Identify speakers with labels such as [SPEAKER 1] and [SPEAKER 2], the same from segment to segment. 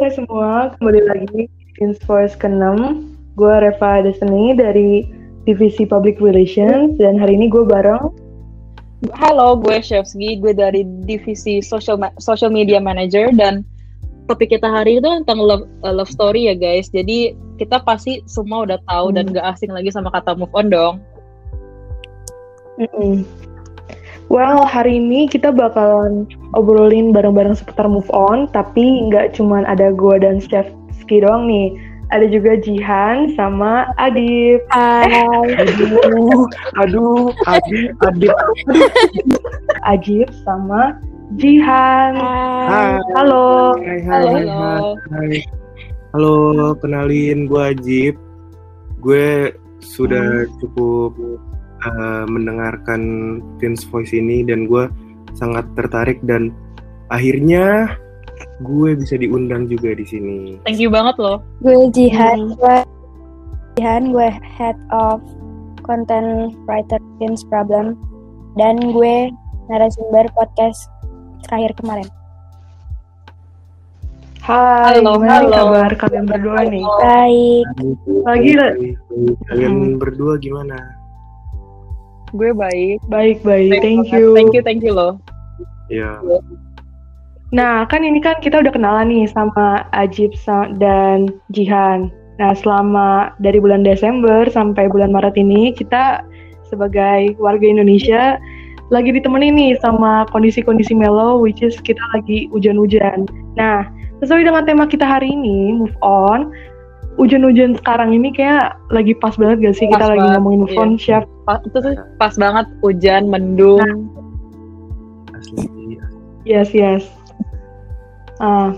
[SPEAKER 1] saya semua, kembali lagi di Force ke-6 Gue Reva Destiny dari Divisi Public Relations Dan hari ini gue bareng
[SPEAKER 2] Halo, gue Chefsgi, gue dari Divisi Social, Ma Social Media Manager Dan topik kita hari itu tentang love, uh, love story ya guys Jadi kita pasti semua udah tahu hmm. dan gak asing lagi sama kata move on dong
[SPEAKER 1] mm -mm. Well, hari ini kita bakalan obrolin bareng-bareng seputar move on, tapi nggak cuma ada gue dan Chef Ski doang nih. Ada juga Jihan sama Adib.
[SPEAKER 3] Hai.
[SPEAKER 4] Aduh, aduh, Adib, Adib.
[SPEAKER 1] Ajib sama Jihan.
[SPEAKER 4] Hai.
[SPEAKER 1] Halo.
[SPEAKER 4] Hai, hai,
[SPEAKER 2] Halo.
[SPEAKER 4] hai, hai. Halo, kenalin gue Ajib. Gue sudah cukup uh, mendengarkan Teens Voice ini dan gue sangat tertarik dan akhirnya gue bisa diundang juga di sini.
[SPEAKER 2] Thank you banget loh
[SPEAKER 3] Gue Jihan, gue Jihan, gue head of content writer Teens Problem dan gue narasumber podcast terakhir kemarin.
[SPEAKER 1] Hai,
[SPEAKER 2] Halo,
[SPEAKER 1] gimana
[SPEAKER 2] halo.
[SPEAKER 1] kabar kalian berdua nih?
[SPEAKER 3] Baik,
[SPEAKER 1] Lagi.
[SPEAKER 4] Kalian
[SPEAKER 1] Hmm.
[SPEAKER 4] berdua gimana?
[SPEAKER 2] Gue baik
[SPEAKER 1] Baik, baik. Thank
[SPEAKER 2] banget.
[SPEAKER 1] you.
[SPEAKER 2] Thank you, thank you loh
[SPEAKER 4] Ya,
[SPEAKER 1] Nah, kan ini kan kita udah kenalan nih sama Ajib dan Jihan. Nah, selama dari bulan Desember sampai bulan Maret ini, kita sebagai warga Indonesia lagi ditemenin nih sama kondisi-kondisi mellow, which is kita lagi hujan-hujan. Nah, sesuai dengan tema kita hari ini, move on, hujan-hujan sekarang ini kayak lagi pas banget gak sih kita
[SPEAKER 2] Pas
[SPEAKER 1] lagi
[SPEAKER 2] banget,
[SPEAKER 1] ngomongin move
[SPEAKER 2] iya.
[SPEAKER 1] on, Chef?
[SPEAKER 2] pas, Itu tuh pas banget hujan, mendung
[SPEAKER 4] asli.
[SPEAKER 1] Yes, yes. Ah,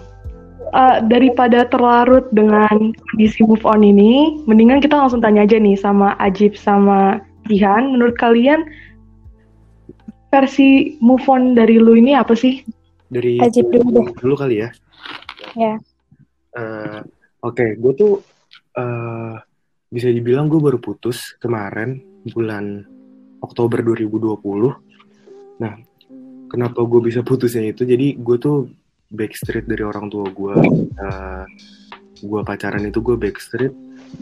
[SPEAKER 1] ah, daripada terlarut dengan kondisi move on ini, mendingan kita langsung tanya aja nih sama Ajib sama Jihan. Menurut kalian versi move on dari lu ini apa sih?
[SPEAKER 4] Dari
[SPEAKER 3] Ajib dulu deh.
[SPEAKER 4] dulu kali ya.
[SPEAKER 3] Ya.
[SPEAKER 4] Eh, Oke, gue tuh eh bisa dibilang gue baru putus kemarin bulan Oktober 2020. Nah, kenapa gue bisa putusnya itu? Jadi gue tuh backstreet dari orang tua gue. Eh, gue pacaran itu gue backstreet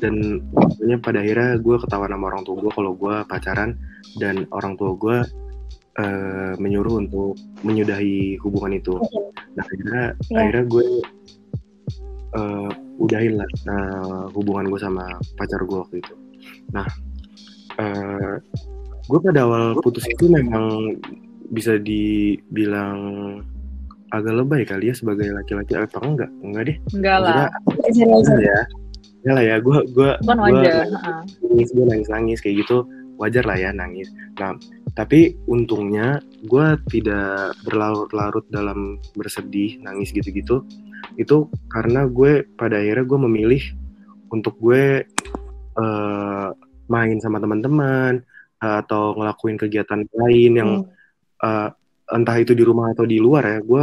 [SPEAKER 4] dan akhirnya pada akhirnya gue ketahuan sama orang tua gue kalau gue pacaran dan orang tua gue eh, menyuruh untuk menyudahi hubungan itu. Nah akhirnya
[SPEAKER 3] Iya.
[SPEAKER 4] akhirnya gue eh, udahin lah eh, hubungan gue sama pacar gue waktu itu. Nah eh, gue pada awal putus itu memang bisa dibilang agak lebay kali ya sebagai laki-laki apa enggak enggak deh
[SPEAKER 2] Enggak lah.
[SPEAKER 4] Enggak ya enggak lah ya gue gue
[SPEAKER 2] heeh.
[SPEAKER 4] nangis gue nangis nangis kayak gitu wajar lah ya nangis nah tapi untungnya gue tidak berlarut-larut dalam bersedih nangis gitu-gitu itu karena gue pada akhirnya gue memilih untuk gue eh, main sama teman-teman eh, atau ngelakuin kegiatan lain yang eh, entah itu di rumah atau di luar ya gue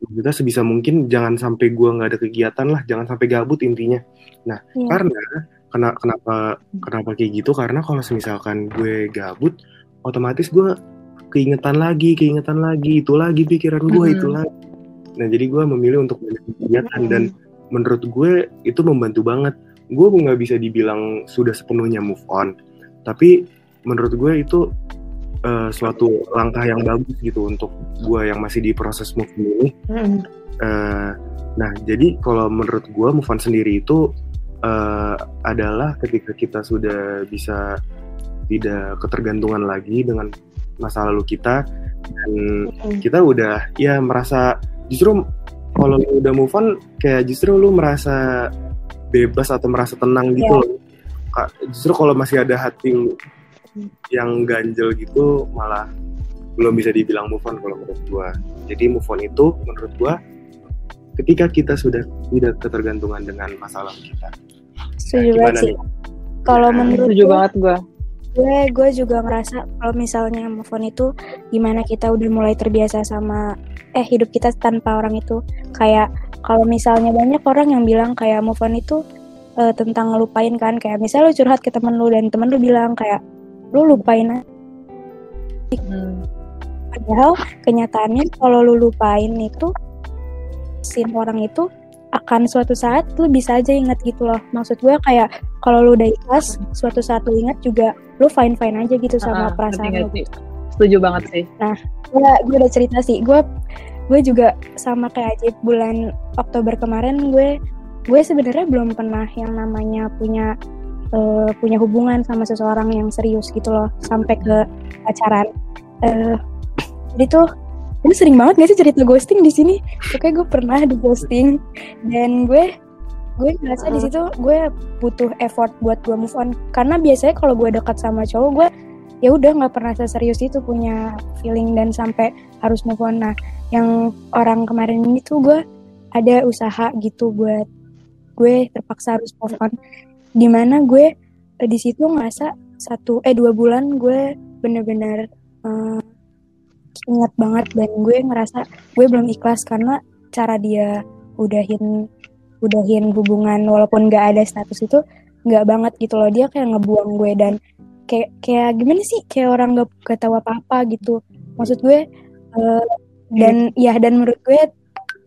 [SPEAKER 4] kita sebisa mungkin jangan sampai gue nggak ada kegiatan lah jangan sampai gabut intinya nah
[SPEAKER 3] Iya.
[SPEAKER 4] karena kena, kenapa kenapa kayak gitu karena kalau misalkan gue gabut otomatis gue keingetan lagi keingetan lagi itu lagi pikiran gue
[SPEAKER 2] Mhm.
[SPEAKER 4] itu lagi nah jadi gue memilih untuk banyak kegiatan
[SPEAKER 1] Mhm.
[SPEAKER 4] dan menurut gue itu membantu banget. Gue nggak bisa dibilang sudah sepenuhnya move on tapi menurut gue itu eh, suatu langkah yang bagus gitu untuk gue yang masih di proses move on ini. Eh, nah, jadi kalau menurut gue move on sendiri itu eh, adalah ketika kita sudah bisa tidak ketergantungan lagi dengan masa lalu kita dan kita udah ya merasa justru kalau lu udah move on kayak justru lu merasa bebas atau merasa tenang gitu
[SPEAKER 3] Iya.
[SPEAKER 4] loh. Ka- Justru kalau masih ada hati yang ganjel gitu malah belum bisa dibilang move on kalau menurut gua. Jadi move on itu menurut gua ketika kita sudah tidak ketergantungan dengan masalah kita.
[SPEAKER 3] Setuju
[SPEAKER 4] Gimana
[SPEAKER 3] banget sih. Kalau
[SPEAKER 4] Nah,
[SPEAKER 3] menurut
[SPEAKER 2] Setuju banget gue
[SPEAKER 3] gue, gue juga ngerasa kalau misalnya move on itu gimana kita udah mulai terbiasa sama eh hidup kita tanpa orang itu. Kayak kalau misalnya banyak orang yang bilang kayak move on itu eh, tentang ngelupain kan. Kayak misalnya lu curhat ke temen lu dan temen lu bilang kayak lu lupain aja.
[SPEAKER 2] Hmm.
[SPEAKER 3] Padahal kenyataannya kalau lu lupain itu sin orang itu akan suatu saat lu bisa aja inget gitu loh maksud gue kayak kalau lu udah ikhlas suatu saat lu inget juga lu fine fine aja gitu sama
[SPEAKER 2] Ah,
[SPEAKER 3] perasaan lu.
[SPEAKER 2] Setuju banget sih.
[SPEAKER 3] gue gue udah cerita sih gue gue juga sama kayak Ajib bulan Oktober kemarin gue gue sebenarnya belum pernah yang namanya punya eh, punya hubungan sama seseorang yang serius gitu loh sampai ke pacaran Eh, jadi tuh gue sering banget gak sih cerita ghosting di sini? Oke gue pernah di ghosting. Dan gue gue ngerasa di situ gue butuh effort buat gue move on. Karena biasanya kalau gue dekat sama cowok gue ya udah nggak pernah seserius itu punya feeling dan sampai harus move on. Nah yang orang kemarin ini tuh gue ada usaha gitu buat gue terpaksa harus move on. Di mana gue di situ ngerasa satu eh dua bulan gue bener-bener eh, ingat banget dan gue ngerasa gue belum ikhlas karena cara dia udahin udahin hubungan walaupun gak ada status itu nggak banget gitu loh. Dia kayak ngebuang gue dan kayak kayak gimana sih? Kayak orang gak, gak tahu apa-apa gitu. Maksud gue eh, dan ya dan menurut gue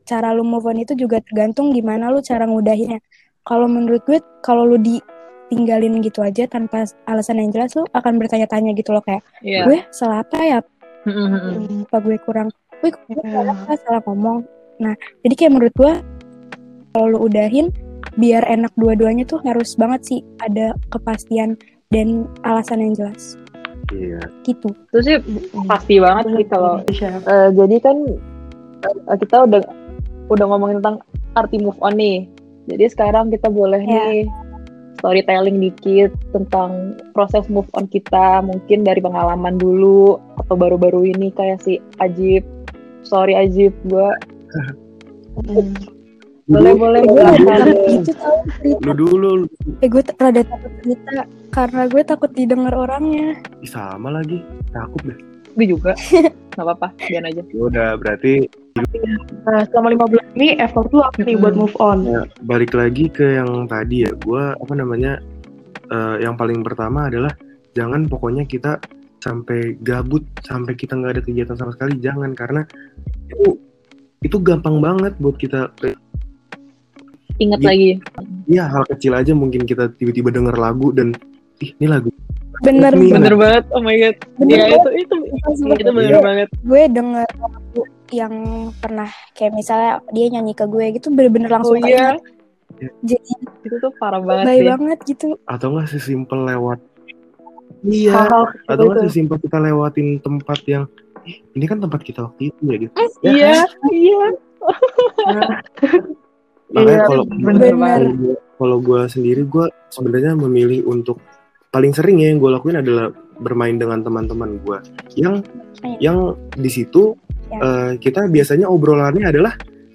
[SPEAKER 3] cara lu move on itu juga tergantung gimana lu cara ngudahinnya. Kalau menurut gue kalau lu ditinggalin gitu aja tanpa alasan yang jelas lu akan bertanya-tanya gitu loh kayak
[SPEAKER 2] Iya.
[SPEAKER 3] gue salah apa ya
[SPEAKER 2] Mm-mm.
[SPEAKER 3] apa gue kurang gue, gue
[SPEAKER 1] Iya.
[SPEAKER 3] salah apa salah ngomong nah jadi kayak menurut gue kalau lu udahin biar enak dua-duanya tuh harus banget sih ada kepastian dan alasan yang jelas
[SPEAKER 4] Iya.
[SPEAKER 3] gitu
[SPEAKER 2] Itu sih pasti banget sih kalau. Eh, jadi kan eh, kita udah udah ngomongin tentang arti move on nih. Jadi sekarang kita boleh
[SPEAKER 3] Ya.
[SPEAKER 2] nih storytelling dikit tentang proses move on kita, mungkin dari pengalaman dulu atau baru-baru ini kayak si Ajib. Sorry Ajib, gua
[SPEAKER 1] Hmm.
[SPEAKER 2] boleh boleh
[SPEAKER 3] gue gitu tau cerita
[SPEAKER 4] Lu dulu, lu
[SPEAKER 3] eh gue rada takut cerita karena gue takut didengar orangnya
[SPEAKER 4] Ih, sama lagi. Takut deh.
[SPEAKER 2] Gue juga. Gak apa-apa, biar aja.
[SPEAKER 4] Ya Udah berarti
[SPEAKER 1] Nah, selama lima bulan ini effort lu apa nih buat move on?
[SPEAKER 4] ya, balik lagi ke yang tadi ya. Gua apa namanya? eh, yang paling pertama adalah jangan pokoknya kita sampai gabut sampai kita nggak ada kegiatan sama sekali jangan karena itu itu gampang banget buat kita
[SPEAKER 2] Ingat
[SPEAKER 4] Gitu.
[SPEAKER 2] lagi.
[SPEAKER 4] ya hal kecil aja mungkin kita tiba-tiba denger lagu dan ih ini lagu
[SPEAKER 3] bener
[SPEAKER 4] Ini
[SPEAKER 2] Bener banget, oh my god.
[SPEAKER 3] Bener
[SPEAKER 2] Iya,
[SPEAKER 3] banget.
[SPEAKER 2] itu, itu, itu bener
[SPEAKER 4] Iya.
[SPEAKER 2] banget.
[SPEAKER 3] gue denger lagu yang pernah kayak misalnya dia nyanyi ke gue gitu bener-bener langsung
[SPEAKER 2] Oh iya,
[SPEAKER 3] keinget. jadi
[SPEAKER 2] itu tuh parah banget
[SPEAKER 3] baik
[SPEAKER 2] sih.
[SPEAKER 3] banget gitu
[SPEAKER 4] atau enggak sesimpel lewat iya
[SPEAKER 1] Hal-hal
[SPEAKER 4] atau enggak
[SPEAKER 1] itu.
[SPEAKER 4] sesimpel kita lewatin tempat yang "Ih, ini kan tempat kita waktu itu ya gitu Ya
[SPEAKER 2] Iya, iya.
[SPEAKER 4] makanya
[SPEAKER 1] Iya,
[SPEAKER 4] kalau kalau gue sendiri gue sebenarnya memilih untuk paling sering ya yang gue lakuin adalah bermain dengan teman-teman gue yang
[SPEAKER 3] Iya.
[SPEAKER 4] yang di situ
[SPEAKER 3] Ya.
[SPEAKER 4] eh, kita biasanya obrolannya adalah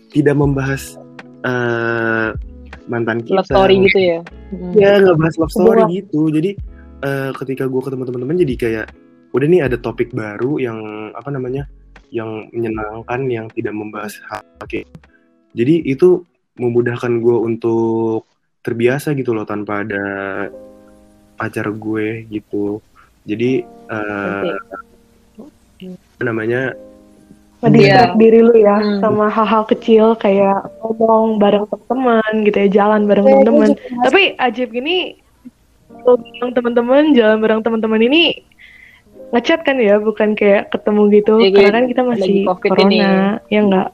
[SPEAKER 4] tidak membahas eh, mantan kita
[SPEAKER 2] Love story gitu ya. Mm.
[SPEAKER 4] ya nggak bahas love story gitu jadi eh, ketika gue ketemu teman-teman jadi kayak udah nih ada topik baru yang apa namanya yang menyenangkan yang tidak membahas hal kayak jadi itu memudahkan gue untuk terbiasa gitu loh tanpa ada pacar gue gitu jadi eh, apa namanya
[SPEAKER 1] Ngedistract
[SPEAKER 2] Iya.
[SPEAKER 1] diri lu ya
[SPEAKER 2] Hmm.
[SPEAKER 1] sama hal-hal kecil kayak ngomong bareng teman gitu ya, jalan bareng
[SPEAKER 3] Gue- gue
[SPEAKER 1] teman-teman.
[SPEAKER 3] ngerasa
[SPEAKER 1] Tapi ajib gini bareng teman-teman, jalan bareng teman-teman ini ngechat kan ya, bukan kayak ketemu gitu.
[SPEAKER 2] Iya,
[SPEAKER 1] Karena kan kita masih
[SPEAKER 2] COVID
[SPEAKER 1] corona,
[SPEAKER 2] ini.
[SPEAKER 1] ya enggak?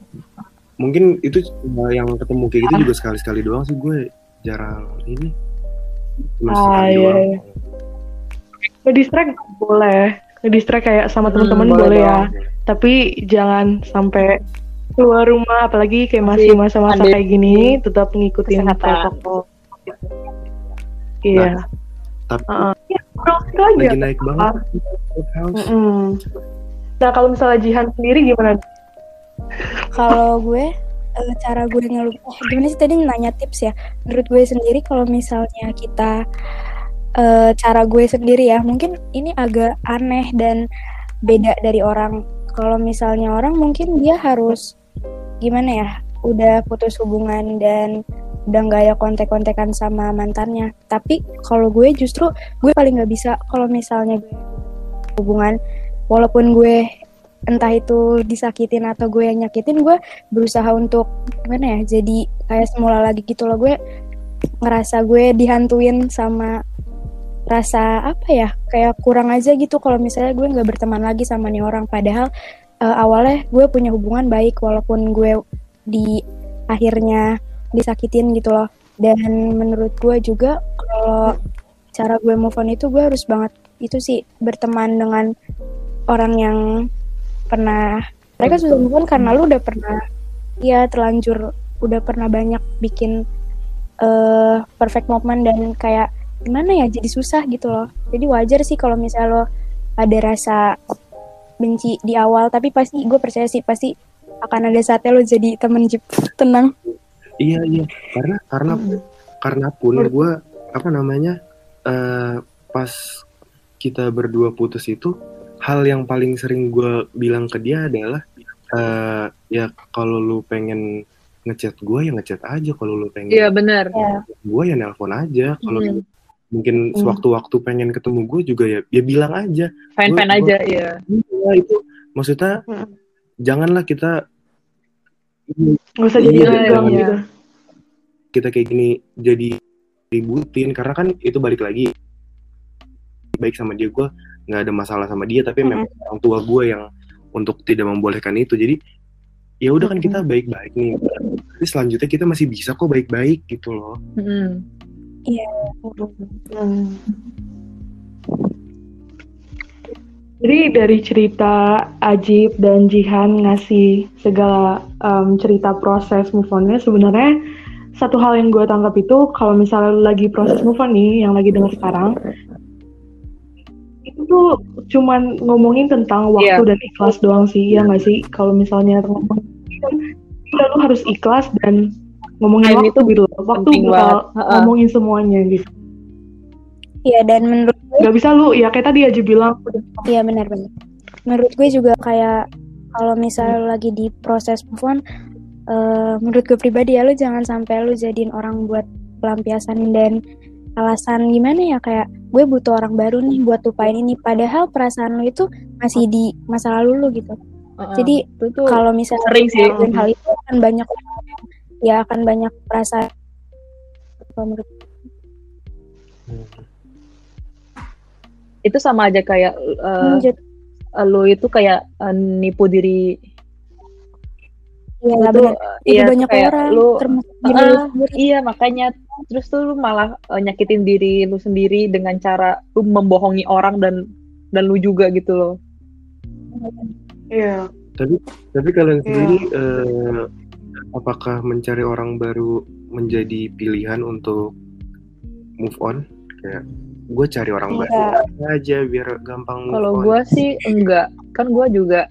[SPEAKER 4] mungkin itu cuma yang ketemu kayak gitu juga sekali-sekali doang sih gue jarang ini cuma
[SPEAKER 1] Ah, iya,
[SPEAKER 4] doang
[SPEAKER 1] iya. Ngedistract boleh, ngedistract kayak sama
[SPEAKER 2] Hmm,
[SPEAKER 1] teman-teman
[SPEAKER 2] boleh
[SPEAKER 1] boleh ya. Tapi jangan sampai keluar rumah, apalagi kayak masih masa-masa kayak gini, tetap ngikutin protokol. Iya.
[SPEAKER 4] Tapi
[SPEAKER 1] Heeh. Ya, itu aja.
[SPEAKER 4] lagi naik banget.
[SPEAKER 1] Mm-mm. Nah, kalau misalnya Jihan sendiri gimana?
[SPEAKER 3] kalau gue eh, cara gue ngeluh eh, gimana sih tadi nanya tips ya menurut gue sendiri kalau misalnya kita eh, cara gue sendiri ya mungkin ini agak aneh dan beda dari orang kalau misalnya orang mungkin dia harus gimana ya udah putus hubungan dan udah nggak ada kontek-kontekan sama mantannya. Tapi kalau gue justru gue paling nggak bisa kalau misalnya gue hubungan walaupun gue entah itu disakitin atau gue yang nyakitin gue berusaha untuk gimana ya jadi kayak semula lagi gitu loh. Gue ngerasa gue dihantuin sama rasa apa ya kayak kurang aja gitu kalau misalnya gue nggak berteman lagi sama nih orang. Padahal uh, awalnya gue punya hubungan baik walaupun gue di akhirnya disakitin gitu loh. Dan menurut gue juga kalau cara gue move on itu gue harus banget itu sih berteman dengan orang yang pernah mereka susah move on karena lu udah pernah ya terlanjur udah pernah banyak bikin uh, perfect moment dan kayak gimana ya jadi susah gitu loh. Jadi wajar sih kalau misalnya lo ada rasa benci di awal tapi pasti gue percaya sih pasti akan ada saatnya lo jadi temen Jeep tenang
[SPEAKER 4] iya iya karena karena hmm. karena pun gue apa namanya uh, pas kita berdua putus itu hal yang paling sering gue bilang ke dia adalah uh, ya kalau lu pengen ngechat gue ya ngechat aja kalau lu pengen
[SPEAKER 2] iya benar
[SPEAKER 4] ya. gue ya nelpon aja kalau hmm. mungkin hmm. sewaktu-waktu pengen ketemu gue juga ya ya bilang aja
[SPEAKER 2] fine aja ya
[SPEAKER 4] iya itu maksudnya hmm. janganlah kita
[SPEAKER 1] nggak usah jadi iya, gitu.
[SPEAKER 4] Kita kayak gini jadi ributin karena kan itu balik lagi baik sama dia gue nggak ada masalah sama dia tapi mm -hmm. memang orang tua gue yang untuk tidak membolehkan itu. Jadi ya udah kan kita baik-baik nih. Tapi selanjutnya kita masih bisa kok baik-baik gitu loh.
[SPEAKER 3] Iya
[SPEAKER 1] mm. Jadi dari cerita Ajib dan Jihan ngasih segala um, cerita proses move on-nya sebenarnya satu hal yang gue tangkap itu kalau misalnya lagi proses move on nih yang lagi dengar sekarang itu tuh cuman ngomongin tentang waktu yeah. dan ikhlas doang sih ya nggak sih? Kalau misalnya ngomong ya lu harus ikhlas dan ngomongin waktu itu gitu waktu bakal ngomongin semuanya gitu.
[SPEAKER 3] Iya dan menurut
[SPEAKER 1] nggak bisa lu. Ya kayak tadi aja bilang.
[SPEAKER 3] Iya benar-benar menurut gue juga kayak kalau misalnya lagi di proses move on uh, menurut gue pribadi ya lu jangan sampai lu jadiin orang buat pelampiasan dan alasan gimana ya kayak gue butuh orang baru nih buat lupain ini. Padahal perasaan lu itu masih di masa lalu lu gitu. Uh, jadi kalau misalnya
[SPEAKER 2] sering sih.
[SPEAKER 3] hal itu akan banyak ya akan banyak perasaan. Menurut
[SPEAKER 2] itu sama aja kayak uh, hmm, lo itu kayak uh, nipu diri
[SPEAKER 3] Iya, itu, iya, banyak orang lu,
[SPEAKER 2] uh, iya makanya terus tuh lu malah uh, nyakitin diri lu sendiri dengan cara lu membohongi orang dan dan lu juga gitu loh.
[SPEAKER 1] Iya.
[SPEAKER 4] Tapi tapi kalian yeah. sendiri uh, apakah mencari orang baru menjadi pilihan untuk move on? Kayak gue cari orang yeah. baru aja biar gampang.
[SPEAKER 2] Kalau gue sih enggak, kan gue juga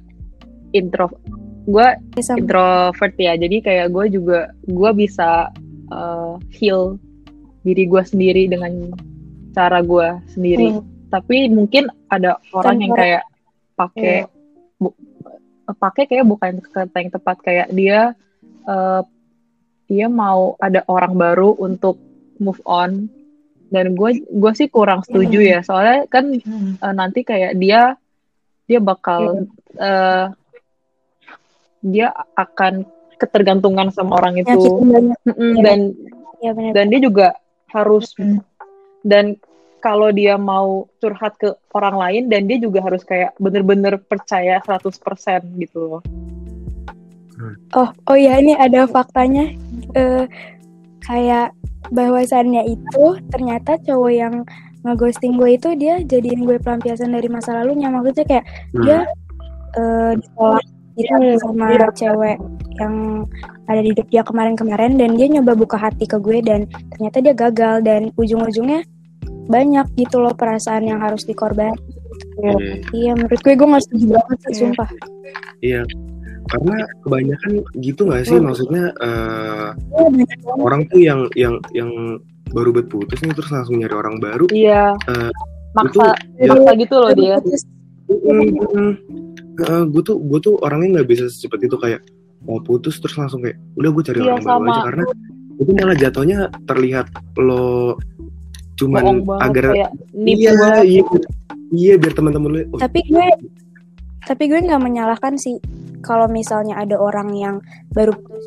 [SPEAKER 2] intro gue introvert ya jadi kayak gue juga gue bisa uh, heal diri gue sendiri dengan cara gue sendiri hmm. tapi mungkin ada orang yang kayak pakai yeah. pakai kayak bukan kata yang tepat kayak dia uh, dia mau ada orang baru untuk move on dan gue gue sih kurang setuju hmm. ya soalnya kan hmm. uh, nanti kayak dia dia bakal yeah. uh, dia akan ketergantungan sama orang itu mm dan ya, benar. dan dia juga harus mm. dan kalau dia mau curhat ke orang lain dan dia juga harus kayak bener-bener percaya 100% gitu loh.
[SPEAKER 3] Oh, oh ya ini ada faktanya uh, kayak bahwasannya itu ternyata cowok yang ngeghosting gue itu dia jadiin gue pelampiasan dari masa lalunya maksudnya kayak hmm. dia uh, ditolak gitu sama iya. cewek yang ada di hidup dia kemarin-kemarin dan dia nyoba buka hati ke gue dan ternyata dia gagal dan ujung-ujungnya banyak gitu loh perasaan yang harus dikorban. Iya, hmm. iya menurut gue gue gak setuju banget sih, yeah. sumpah.
[SPEAKER 4] Iya, karena kebanyakan gitu gak sih, hmm. maksudnya uh, orang tuh yang yang yang baru berputus nih terus langsung nyari orang baru.
[SPEAKER 2] Iya. Uh, maksa, itu, maksa ya, gitu loh dia.
[SPEAKER 4] Mm, uh, gue tuh gue tuh orangnya nggak bisa secepat itu kayak mau putus terus langsung kayak udah gue cari iya, orang baru aja karena itu malah jatuhnya terlihat lo cuman agar
[SPEAKER 2] iya, iya
[SPEAKER 4] iya biar teman-teman lo
[SPEAKER 3] oh, tapi gue tapi gue nggak menyalahkan sih kalau misalnya ada orang yang baru putus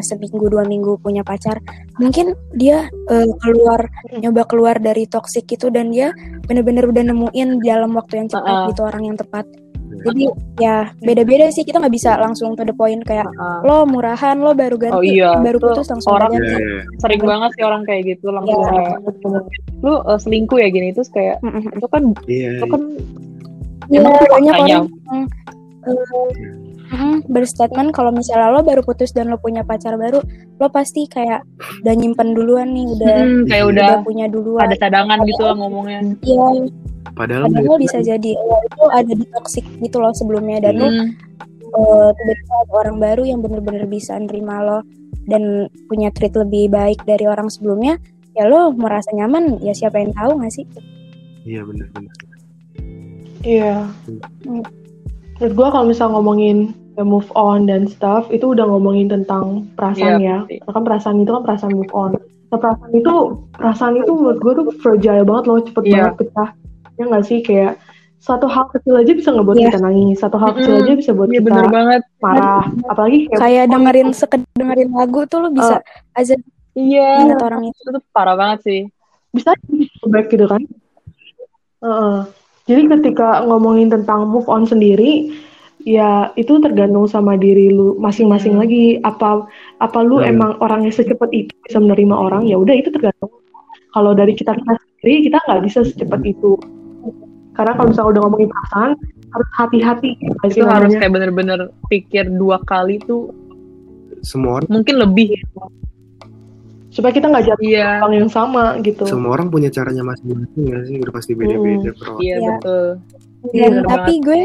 [SPEAKER 3] seminggu dua minggu punya pacar mungkin dia eh, keluar nyoba keluar dari toxic itu dan dia bener-bener udah nemuin dalam waktu yang cepat
[SPEAKER 2] Uh-uh.
[SPEAKER 3] gitu orang yang tepat jadi ya beda-beda sih kita nggak bisa langsung to the point kayak
[SPEAKER 2] Ah.
[SPEAKER 3] lo murahan lo baru ganti
[SPEAKER 2] Oh iya,
[SPEAKER 3] baru
[SPEAKER 2] tuh
[SPEAKER 3] putus langsung
[SPEAKER 2] orang-.
[SPEAKER 4] Iya, iya.
[SPEAKER 2] sering banget sih orang kayak gitu langsung
[SPEAKER 3] Iya.
[SPEAKER 2] kayak lu eh, selingkuh ya gini terus kayak
[SPEAKER 3] Mm-mm.
[SPEAKER 2] itu kan
[SPEAKER 4] Iya,
[SPEAKER 2] itu kan
[SPEAKER 3] Iya,
[SPEAKER 2] Emang
[SPEAKER 3] banyak orang yang eh, mm, berstatement kalau misalnya lo baru putus dan lo punya pacar baru, lo pasti kayak udah nyimpen duluan nih, udah
[SPEAKER 2] hmm, kayak udah
[SPEAKER 3] udah punya duluan.
[SPEAKER 2] ada cadangan gitu lah ngomongnya
[SPEAKER 3] Iya,
[SPEAKER 4] padahal
[SPEAKER 3] padahal bisa jadi lo itu ada di toxic gitu loh sebelumnya dan lo
[SPEAKER 2] Hmm,
[SPEAKER 3] eh, tiba-tiba ada orang baru yang bener-bener bisa nerima lo dan punya treat lebih baik dari orang sebelumnya, ya lo merasa nyaman, ya siapa yang tahu nggak sih?
[SPEAKER 4] iya benar-benar
[SPEAKER 1] Iya.
[SPEAKER 3] Hmm.
[SPEAKER 1] Menurut gue kalau misal ngomongin move on dan stuff, itu udah ngomongin tentang perasaan
[SPEAKER 2] Iya,
[SPEAKER 1] ya. Karena kan perasaan itu kan perasaan move on. Nah, perasaan itu, perasaan itu menurut gue tuh fragile banget loh, cepet
[SPEAKER 2] Iya.
[SPEAKER 1] banget pecah. Ya nggak sih? Kayak satu hal kecil aja bisa ngebuat
[SPEAKER 3] Iya.
[SPEAKER 1] kita nangis, satu hal kecil aja bisa buat
[SPEAKER 2] iya
[SPEAKER 1] kita
[SPEAKER 2] bener banget
[SPEAKER 1] marah. Apalagi kayak
[SPEAKER 3] Kayak dengerin sekedar dengerin lagu tuh lo bisa aja
[SPEAKER 2] iya
[SPEAKER 3] ingat orang itu.
[SPEAKER 2] itu tuh parah banget sih
[SPEAKER 1] bisa back gitu kan. Heeh. Jadi ketika ngomongin tentang move on sendiri, ya itu tergantung sama diri lu masing-masing
[SPEAKER 2] Hmm.
[SPEAKER 1] lagi. Apa apa lu
[SPEAKER 4] Hmm.
[SPEAKER 1] emang orangnya secepat itu bisa menerima orang? Ya udah itu tergantung. Kalau dari kita kita sendiri kita nggak bisa secepat itu. Karena kalau misalnya udah ngomongin perasaan harus hati-hati.
[SPEAKER 2] Itu harus
[SPEAKER 1] namanya?
[SPEAKER 2] kayak bener-bener pikir dua kali tuh
[SPEAKER 4] semua orang
[SPEAKER 2] mungkin lebih
[SPEAKER 1] supaya kita nggak jatuh
[SPEAKER 2] iya
[SPEAKER 1] orang yang sama gitu.
[SPEAKER 4] semua orang punya caranya masing-masing nggak sih udah pasti beda-beda bro
[SPEAKER 2] iya
[SPEAKER 3] Iya.
[SPEAKER 2] betul
[SPEAKER 1] Iya,
[SPEAKER 3] Dan
[SPEAKER 2] bener
[SPEAKER 3] tapi gue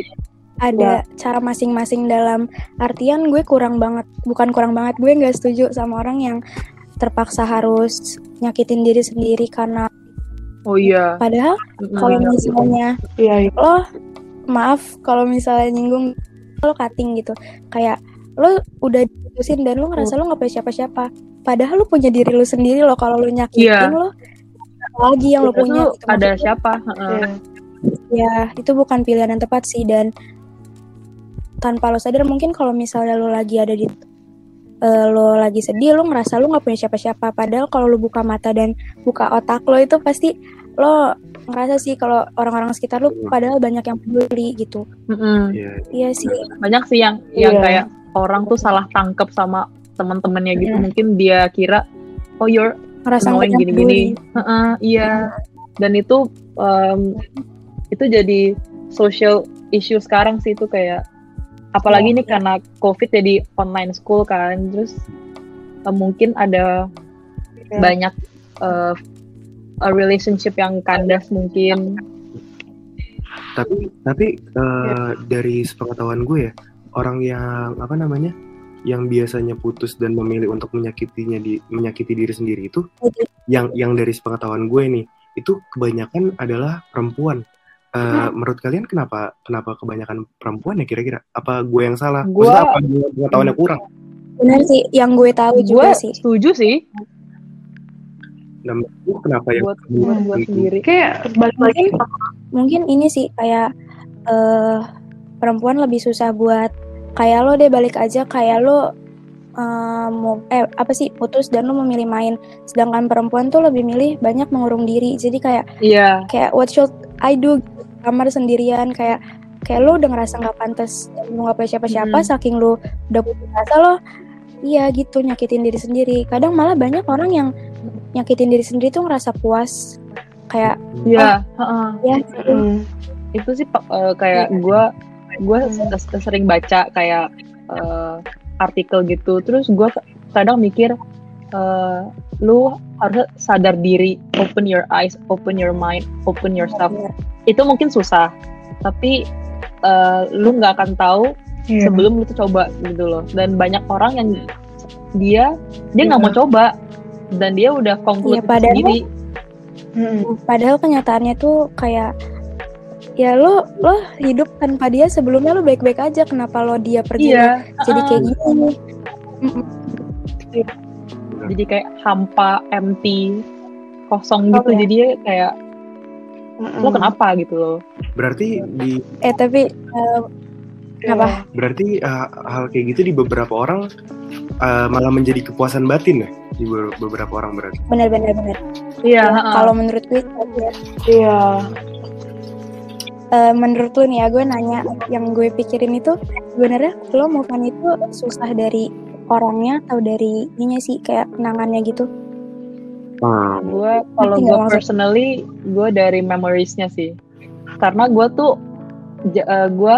[SPEAKER 3] ada
[SPEAKER 1] Ya.
[SPEAKER 3] cara masing-masing dalam artian gue kurang banget, bukan kurang banget, gue nggak setuju sama orang yang terpaksa harus nyakitin diri sendiri karena
[SPEAKER 2] oh iya
[SPEAKER 3] padahal
[SPEAKER 2] Mm-mm.
[SPEAKER 3] kalau misalnya
[SPEAKER 1] Iya, iya.
[SPEAKER 3] lo maaf kalau misalnya nyinggung lo cutting gitu kayak lo udah diputusin dan lo ngerasa lo nggak punya siapa-siapa padahal lo punya diri lo sendiri lo kalau lo nyakitin
[SPEAKER 2] Iya.
[SPEAKER 3] lo lagi yang lo
[SPEAKER 2] Itu
[SPEAKER 3] punya gitu.
[SPEAKER 2] ada siapa Heeh.
[SPEAKER 1] Iya.
[SPEAKER 3] ya itu bukan pilihan yang tepat sih dan tanpa lo sadar mungkin kalau misalnya lo lagi ada di eh, lo lagi sedih lo ngerasa lo nggak punya siapa-siapa padahal kalau lo buka mata dan buka otak lo itu pasti lo ngerasa sih kalau orang-orang sekitar lo padahal banyak yang peduli gitu
[SPEAKER 2] Mm-mm.
[SPEAKER 4] Iya,
[SPEAKER 3] iya sih
[SPEAKER 2] banyak sih yang yang
[SPEAKER 1] Iya.
[SPEAKER 2] kayak orang tuh salah tangkep sama teman-temannya gitu
[SPEAKER 3] Iya.
[SPEAKER 2] mungkin dia kira oh you're
[SPEAKER 3] ngerasa nggak
[SPEAKER 2] gini-gini
[SPEAKER 3] peduli.
[SPEAKER 2] Heeh, iya dan itu em, itu jadi social issue sekarang sih itu kayak apalagi
[SPEAKER 3] Iya,
[SPEAKER 2] ini karena covid jadi online school kan terus eh, mungkin ada
[SPEAKER 1] Iya.
[SPEAKER 2] banyak a relationship yang kandas mungkin.
[SPEAKER 4] Tapi tapi eh, dari sepengetahuan gue ya orang yang apa namanya yang biasanya putus dan memilih untuk menyakitinya di menyakiti diri sendiri itu yang yang dari sepengetahuan gue nih itu kebanyakan adalah perempuan Eh, menurut kalian kenapa kenapa kebanyakan perempuan ya kira-kira? Apa gue yang salah?
[SPEAKER 2] Gua-
[SPEAKER 4] Maksudnya apa gue pengetahuannya kurang?
[SPEAKER 3] Benar sih yang gue tahu
[SPEAKER 2] gue
[SPEAKER 3] juga sih.
[SPEAKER 2] setuju sih.
[SPEAKER 4] Lu kenapa ya?
[SPEAKER 2] Buat buat buat
[SPEAKER 4] gitu?
[SPEAKER 2] sendiri.
[SPEAKER 1] Kayak balik lagi.
[SPEAKER 3] Mungkin mungkin ini sih kayak eh perempuan lebih susah buat kayak lo deh balik aja kayak lo eh, mau eh apa sih putus dan lo memilih main. Sedangkan perempuan tuh lebih milih banyak mengurung diri. Jadi kayak
[SPEAKER 2] iya.
[SPEAKER 3] kayak what should I do? Kamar sendirian kayak kayak lo udah ngerasa nggak pantas lo nggak punya siapa-siapa
[SPEAKER 2] Hmm.
[SPEAKER 3] saking lo udah putus asa lo iya gitu nyakitin diri sendiri. Kadang malah banyak orang yang nyakitin diri sendiri tuh ngerasa puas. Kayak
[SPEAKER 2] iya. Heeh.
[SPEAKER 3] ya
[SPEAKER 1] Mm.
[SPEAKER 2] itu sih eh, kayak gue gue sering baca kayak eh, artikel gitu. Terus gue kadang mikir eh, lu harus sadar diri open your eyes open your mind open yourself. Itu mungkin susah tapi eh, lu nggak akan tahu
[SPEAKER 1] Iya.
[SPEAKER 2] sebelum lu tuh coba gitu loh. Dan banyak orang yang dia dia nggak mau coba. Dan dia udah conclude
[SPEAKER 3] Iya, padahal-
[SPEAKER 2] sendiri.
[SPEAKER 3] Padahal kenyataannya tuh kayak ya lo lo hidup tanpa dia sebelumnya lo baik-baik aja kenapa lo dia pergi lo
[SPEAKER 2] iya
[SPEAKER 3] jadi kayak gini Mm-mm.
[SPEAKER 2] jadi kayak hampa empty kosong gitu
[SPEAKER 1] Oke.
[SPEAKER 2] jadi kayak
[SPEAKER 1] Mm-mm.
[SPEAKER 2] lo kenapa gitu loh
[SPEAKER 4] berarti di
[SPEAKER 3] eh tapi eh, Kenapa?
[SPEAKER 4] Berarti uh, hal kayak gitu di beberapa orang uh, malah menjadi kepuasan batin ya di be- beberapa orang berarti.
[SPEAKER 3] Bener bener bener.
[SPEAKER 1] Iya.
[SPEAKER 3] Ya, Kalau menurut gue, ya,
[SPEAKER 1] Iya.
[SPEAKER 3] Eh, menurut lu nih ya, gue nanya yang gue pikirin itu sebenarnya lo move on itu susah dari orangnya atau dari ininya sih kayak kenangannya gitu.
[SPEAKER 4] Hmm.
[SPEAKER 2] gue kalau gue personally gue dari memoriesnya sih. Karena gue tuh ja- eh, gue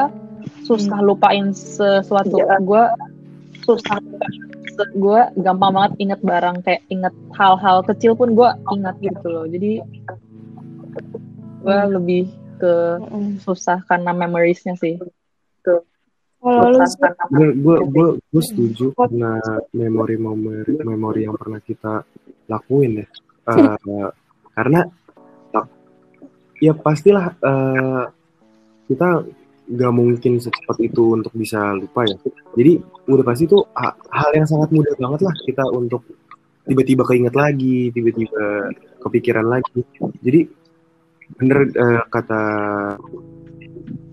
[SPEAKER 2] susah lupain sesuatu. Gue susah gue gampang banget inget barang kayak inget hal-hal kecil pun gue ingat gitu loh. Jadi gue lebih ke susah karena memoriesnya sih
[SPEAKER 3] Kalau lu
[SPEAKER 4] Gue gue gue gue setuju karena memori-memori memori yang pernah kita lakuin ya. Eh, karena ya pastilah eh, kita nggak mungkin secepat itu untuk bisa lupa ya. Jadi udah pasti itu ha- hal yang sangat mudah banget lah kita untuk tiba-tiba keinget lagi, tiba-tiba kepikiran lagi. Jadi bener eh, kata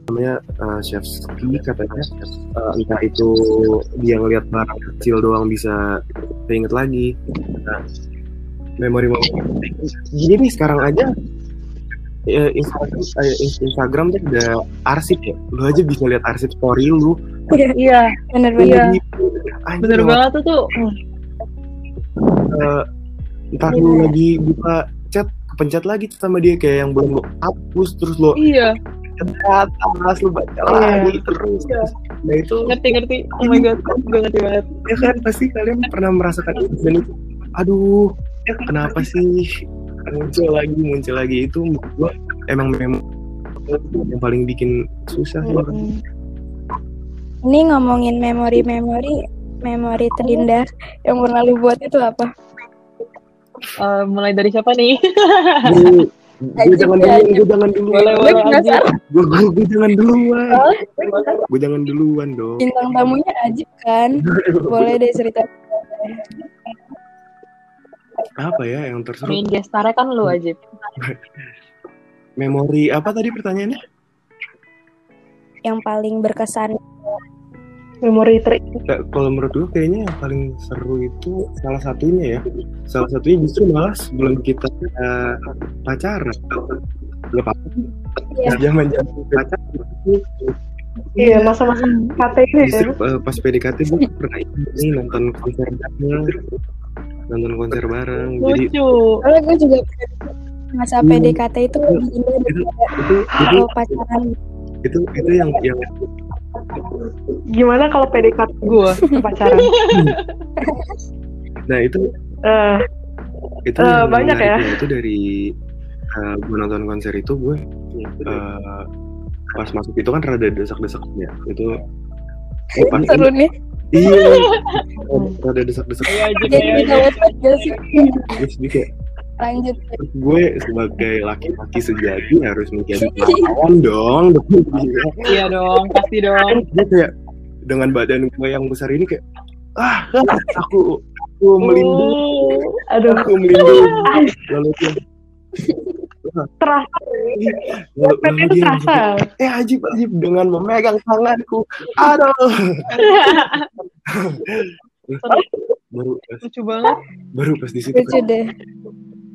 [SPEAKER 4] namanya eh, chef Ski katanya eh, entah itu dia ngelihat barang kecil doang bisa keinget lagi. Nah, memori memori. Jadi nih sekarang aja Instagram, Instagram tuh ada arsip ya. Lu aja bisa lihat arsip story lu.
[SPEAKER 2] iya
[SPEAKER 3] bener-bener.
[SPEAKER 2] Iya.
[SPEAKER 4] Anjing,
[SPEAKER 2] bener banget tuh tuh
[SPEAKER 4] eh, entah lu lagi buka chat kepencet lagi tuh sama dia kayak yang belum lo hapus terus lo
[SPEAKER 2] iya.
[SPEAKER 4] ke atas lu baca
[SPEAKER 1] Iya.
[SPEAKER 4] lagi terus. Nah itu
[SPEAKER 2] ngerti ngerti. Oh my god gue ngerti banget.
[SPEAKER 4] Ya kan pasti kalian pernah merasakan itu dan itu aduh kenapa sih muncul lagi muncul lagi? Itu gua emang memang yang paling bikin susah sih.
[SPEAKER 3] Ini ngomongin memori-memori, memori terindah yang pernah lu buat itu apa?
[SPEAKER 2] Eh, mulai dari siapa nih?
[SPEAKER 4] Gue gue jangan duluan gue jangan duluan
[SPEAKER 2] boleh
[SPEAKER 4] gue gue jangan duluan. Gue jangan duluan dong.
[SPEAKER 3] Bintang tamunya Ajib kan? Boleh deh cerita.
[SPEAKER 4] apa ya yang terseru?
[SPEAKER 2] Main gestarnya kan lu aja
[SPEAKER 4] memori apa tadi pertanyaannya?
[SPEAKER 3] Yang paling berkesan.
[SPEAKER 1] Memori ter
[SPEAKER 4] kalau menurut gue kayaknya yang paling seru itu salah satunya ya salah satunya justru malah sebelum kita uh, pacaran apa-apa
[SPEAKER 3] Iya.
[SPEAKER 4] zaman zaman pacaran itu
[SPEAKER 1] Iya, masa-masa KT ini ya.
[SPEAKER 4] justru uh, pas PDKT gue pernah ini nonton konser bareng nonton konser bareng jadi
[SPEAKER 2] lucu
[SPEAKER 3] Soalnya gue juga masa
[SPEAKER 4] Hmm.
[SPEAKER 3] PDKT itu lebih indah
[SPEAKER 4] itu
[SPEAKER 3] daripada
[SPEAKER 4] itu itu
[SPEAKER 3] pacaran.
[SPEAKER 4] itu itu yang yang
[SPEAKER 1] Gimana kalau PDKT
[SPEAKER 2] gue
[SPEAKER 1] pacaran?
[SPEAKER 4] nah itu
[SPEAKER 1] Eh,
[SPEAKER 4] itu
[SPEAKER 1] Eh,
[SPEAKER 4] yang
[SPEAKER 1] banyak ya?
[SPEAKER 4] itu dari uh, gue nonton konser itu gue uh, pas masuk itu kan rada desak-desak ya itu eh, pas
[SPEAKER 3] Seru nih.
[SPEAKER 4] iya rada desak-desak
[SPEAKER 2] aja
[SPEAKER 3] Jadi
[SPEAKER 2] aja
[SPEAKER 3] sih.
[SPEAKER 4] terus dia kayak
[SPEAKER 3] Lanjut.
[SPEAKER 4] gue sebagai laki-laki sejati harus menjadi pahlawan dong.
[SPEAKER 2] Iya dong pasti dong.
[SPEAKER 4] Dia kayak dengan badan gue yang besar ini kayak ah aku aku melindungi.
[SPEAKER 2] Oh,
[SPEAKER 1] aduh,
[SPEAKER 4] aku melindungi. Lalu dia
[SPEAKER 1] terasa.
[SPEAKER 4] lalu, lalu
[SPEAKER 1] Itu
[SPEAKER 4] dia
[SPEAKER 1] terasa.
[SPEAKER 4] eh Ajib Ajib dengan memegang tanganku. Aduh. Baru pas,
[SPEAKER 2] lucu banget.
[SPEAKER 4] baru pas di situ
[SPEAKER 3] Lucu
[SPEAKER 4] kayak,
[SPEAKER 3] deh.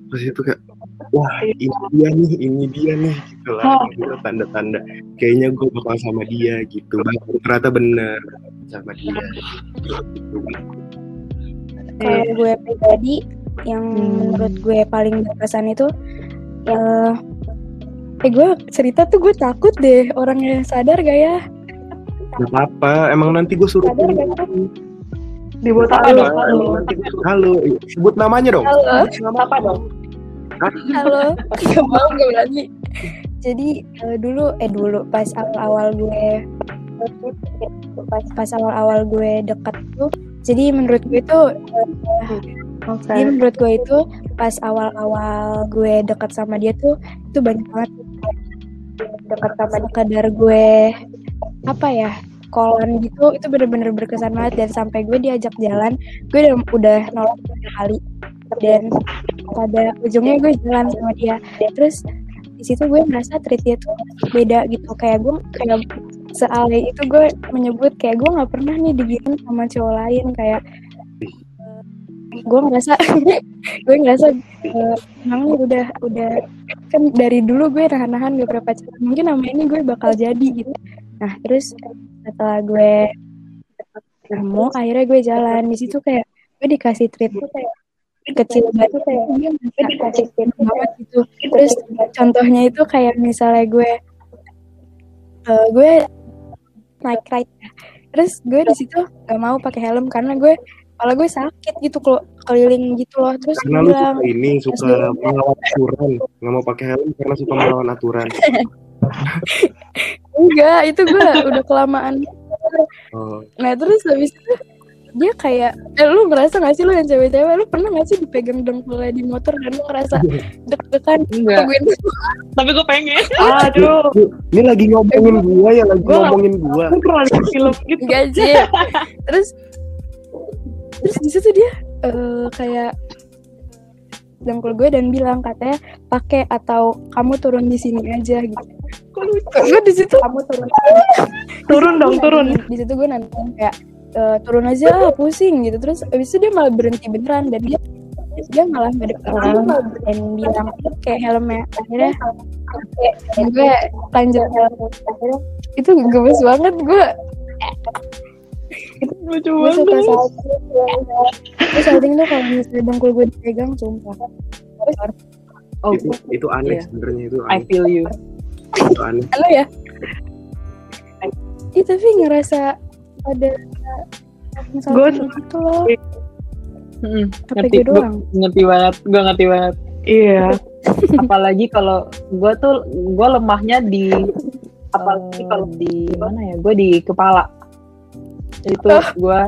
[SPEAKER 4] Pas itu kayak wah ini dia nih ini dia nih gitu lah gitu, tanda-tanda kayaknya gue bakal sama dia gitu Baru ternyata bener sama dia gitu.
[SPEAKER 3] Kalau gue pribadi yang menurut gue paling berkesan itu eh eh gue cerita tuh gue takut deh orangnya sadar gak ya?
[SPEAKER 4] Gak apa-apa, emang nanti gue suruh
[SPEAKER 3] Sadar gak ya?
[SPEAKER 1] Dibuat apa
[SPEAKER 4] halo,
[SPEAKER 1] dong?
[SPEAKER 4] halo, sebut namanya dong.
[SPEAKER 3] Halo,
[SPEAKER 1] Nama apa dong?
[SPEAKER 3] Halo, gak mau gak berani. Jadi eh, dulu eh dulu pas awal-awal gue pas pas awal-awal gue deket tuh jadi menurut gue itu
[SPEAKER 1] Oke.
[SPEAKER 3] Jadi menurut gue itu pas awal-awal gue deket sama dia tuh itu banyak banget deket sama kadar gue apa ya kolan gitu itu bener-bener berkesan banget. Dan sampai gue diajak jalan gue udah, udah nolak kali. Dan pada ujungnya gue jalan sama dia. Terus di situ gue merasa treat dia tuh beda gitu. Kayak gue kayak sealai itu gue menyebut kayak gue nggak pernah nih digituin sama cowok lain. Kayak gue ngerasa gue ngerasa uh, udah udah kan dari dulu gue nahan-nahan pernah pacaran mungkin sama ini gue bakal jadi gitu. Nah terus setelah gue ketemu akhirnya gue jalan. Di situ kayak gue dikasih treat tuh kayak kecil banget. Kayak dia dikasih treat banget gitu. Terus contohnya itu kayak misalnya gue uh, gue naik ride terus gue di situ gak mau pakai helm karena gue kepala gue sakit gitu kalau keliling gitu loh. Terus
[SPEAKER 4] karena lu suka ini suka melawan aturan. Nggak mau pakai helm karena suka melawan aturan
[SPEAKER 3] enggak itu gue udah kelamaan. Oh. nah terus habis itu dia kayak eh, lu ngerasa gak sih lu yang cewek-cewek? Lu pernah gak sih dipegang dengkulnya di motor dan lu ngerasa deg-degan?
[SPEAKER 2] Enggak. Tapi gue pengen.
[SPEAKER 1] Aduh.
[SPEAKER 4] Ini lagi ngomongin gua ya lagi gua, ngomongin gua
[SPEAKER 1] aku pernah lihat film gitu.
[SPEAKER 3] Sih. Terus terus di situ dia uh, kayak dengkul gue dan bilang katanya pakai atau kamu turun di sini aja gitu. Gue di situ kamu turun.
[SPEAKER 1] turun dong, turun.
[SPEAKER 3] Di situ gue nanti kayak e, turun aja pusing gitu. Terus abis itu dia malah berhenti beneran dan dia dia malah ngadep dan bilang kayak helmnya akhirnya gue lanjut akhirnya itu gemes banget gue
[SPEAKER 1] itu lucu banget gue
[SPEAKER 3] suka terus salting tuh kalau misalnya dengkul gue dipegang sumpah
[SPEAKER 4] oh itu, itu aneh yeah. sebenarnya itu aneh.
[SPEAKER 2] I feel you
[SPEAKER 4] itu aneh
[SPEAKER 3] halo ya Iya tapi ngerasa ada
[SPEAKER 1] gue
[SPEAKER 3] gitu loh
[SPEAKER 2] Hmm, ngerti, gue doang. ngerti banget, gue ngerti banget.
[SPEAKER 1] Iya.
[SPEAKER 2] Apalagi kalau gue tuh gue lemahnya di apalagi kalau di mana ya? Gue di kepala itu gue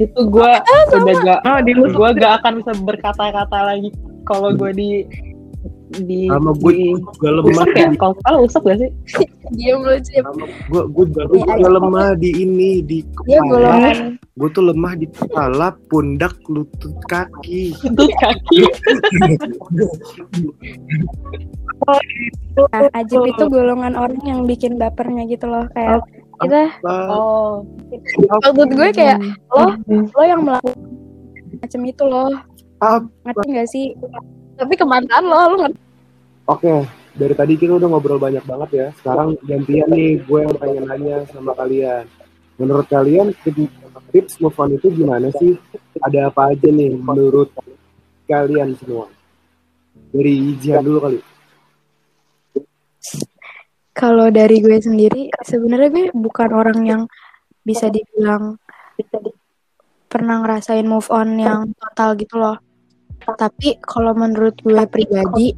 [SPEAKER 2] itu gue ah, udah gak oh, gue gak akan bisa berkata-kata lagi kalau gue di di
[SPEAKER 4] sama gue di, juga lemah
[SPEAKER 2] ya? kalau kalau usap gak sih?
[SPEAKER 3] Diam lu sih
[SPEAKER 4] gue gue juga, gue juga lemah di ini di kepala. gue tuh lemah di kepala pundak lutut kaki.
[SPEAKER 2] Lutut kaki.
[SPEAKER 3] Nah Ajib itu golongan orang yang bikin bapernya gitu loh kayak kita oh. Maksud gue kayak lo lo yang melakukan macam itu loh. Ngerti gak sih? Tapi kemantan lo lo ngerti.
[SPEAKER 4] Oke dari tadi kita udah ngobrol banyak banget ya. Sekarang gantian nih gue yang pengen nanya sama kalian. Menurut kalian tips move on itu gimana sih? Ada apa aja nih menurut kalian semua? Dari Jihan dulu kali
[SPEAKER 3] kalau dari gue sendiri, sebenarnya gue bukan orang yang bisa dibilang pernah ngerasain move on yang total gitu loh. Tapi kalau menurut gue pribadi,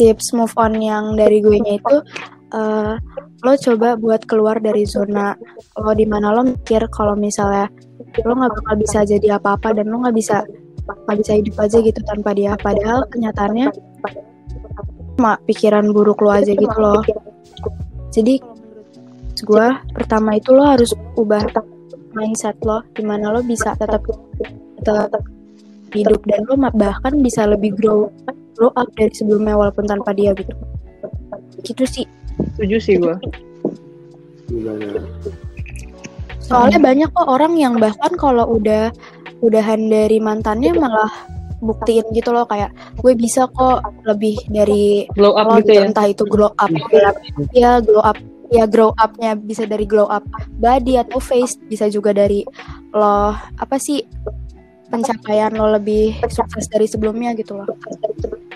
[SPEAKER 3] tips move on yang dari gue nya itu uh, lo coba buat keluar dari zona lo di mana lo mikir kalau misalnya lo nggak bakal bisa jadi apa-apa dan lo nggak bisa nggak bisa hidup aja gitu tanpa dia padahal kenyataannya cuma pikiran buruk lo aja gitu loh. jadi gue pertama itu lo harus ubah mindset lo di mana lo bisa tetap tetap hidup dan lo bahkan bisa lebih grow grow up dari sebelumnya walaupun tanpa dia gitu. Gitu sih.
[SPEAKER 2] Setuju sih gue
[SPEAKER 3] soalnya banyak kok orang yang bahkan kalau udah udahan dari mantannya malah buktiin gitu loh kayak gue bisa kok lebih dari
[SPEAKER 2] glow up lo, gitu ya?
[SPEAKER 3] Entah itu glow up. Ya glow up. Ya grow upnya bisa dari glow up body atau face bisa juga dari lo apa sih pencapaian lo lebih sukses dari sebelumnya gitu loh.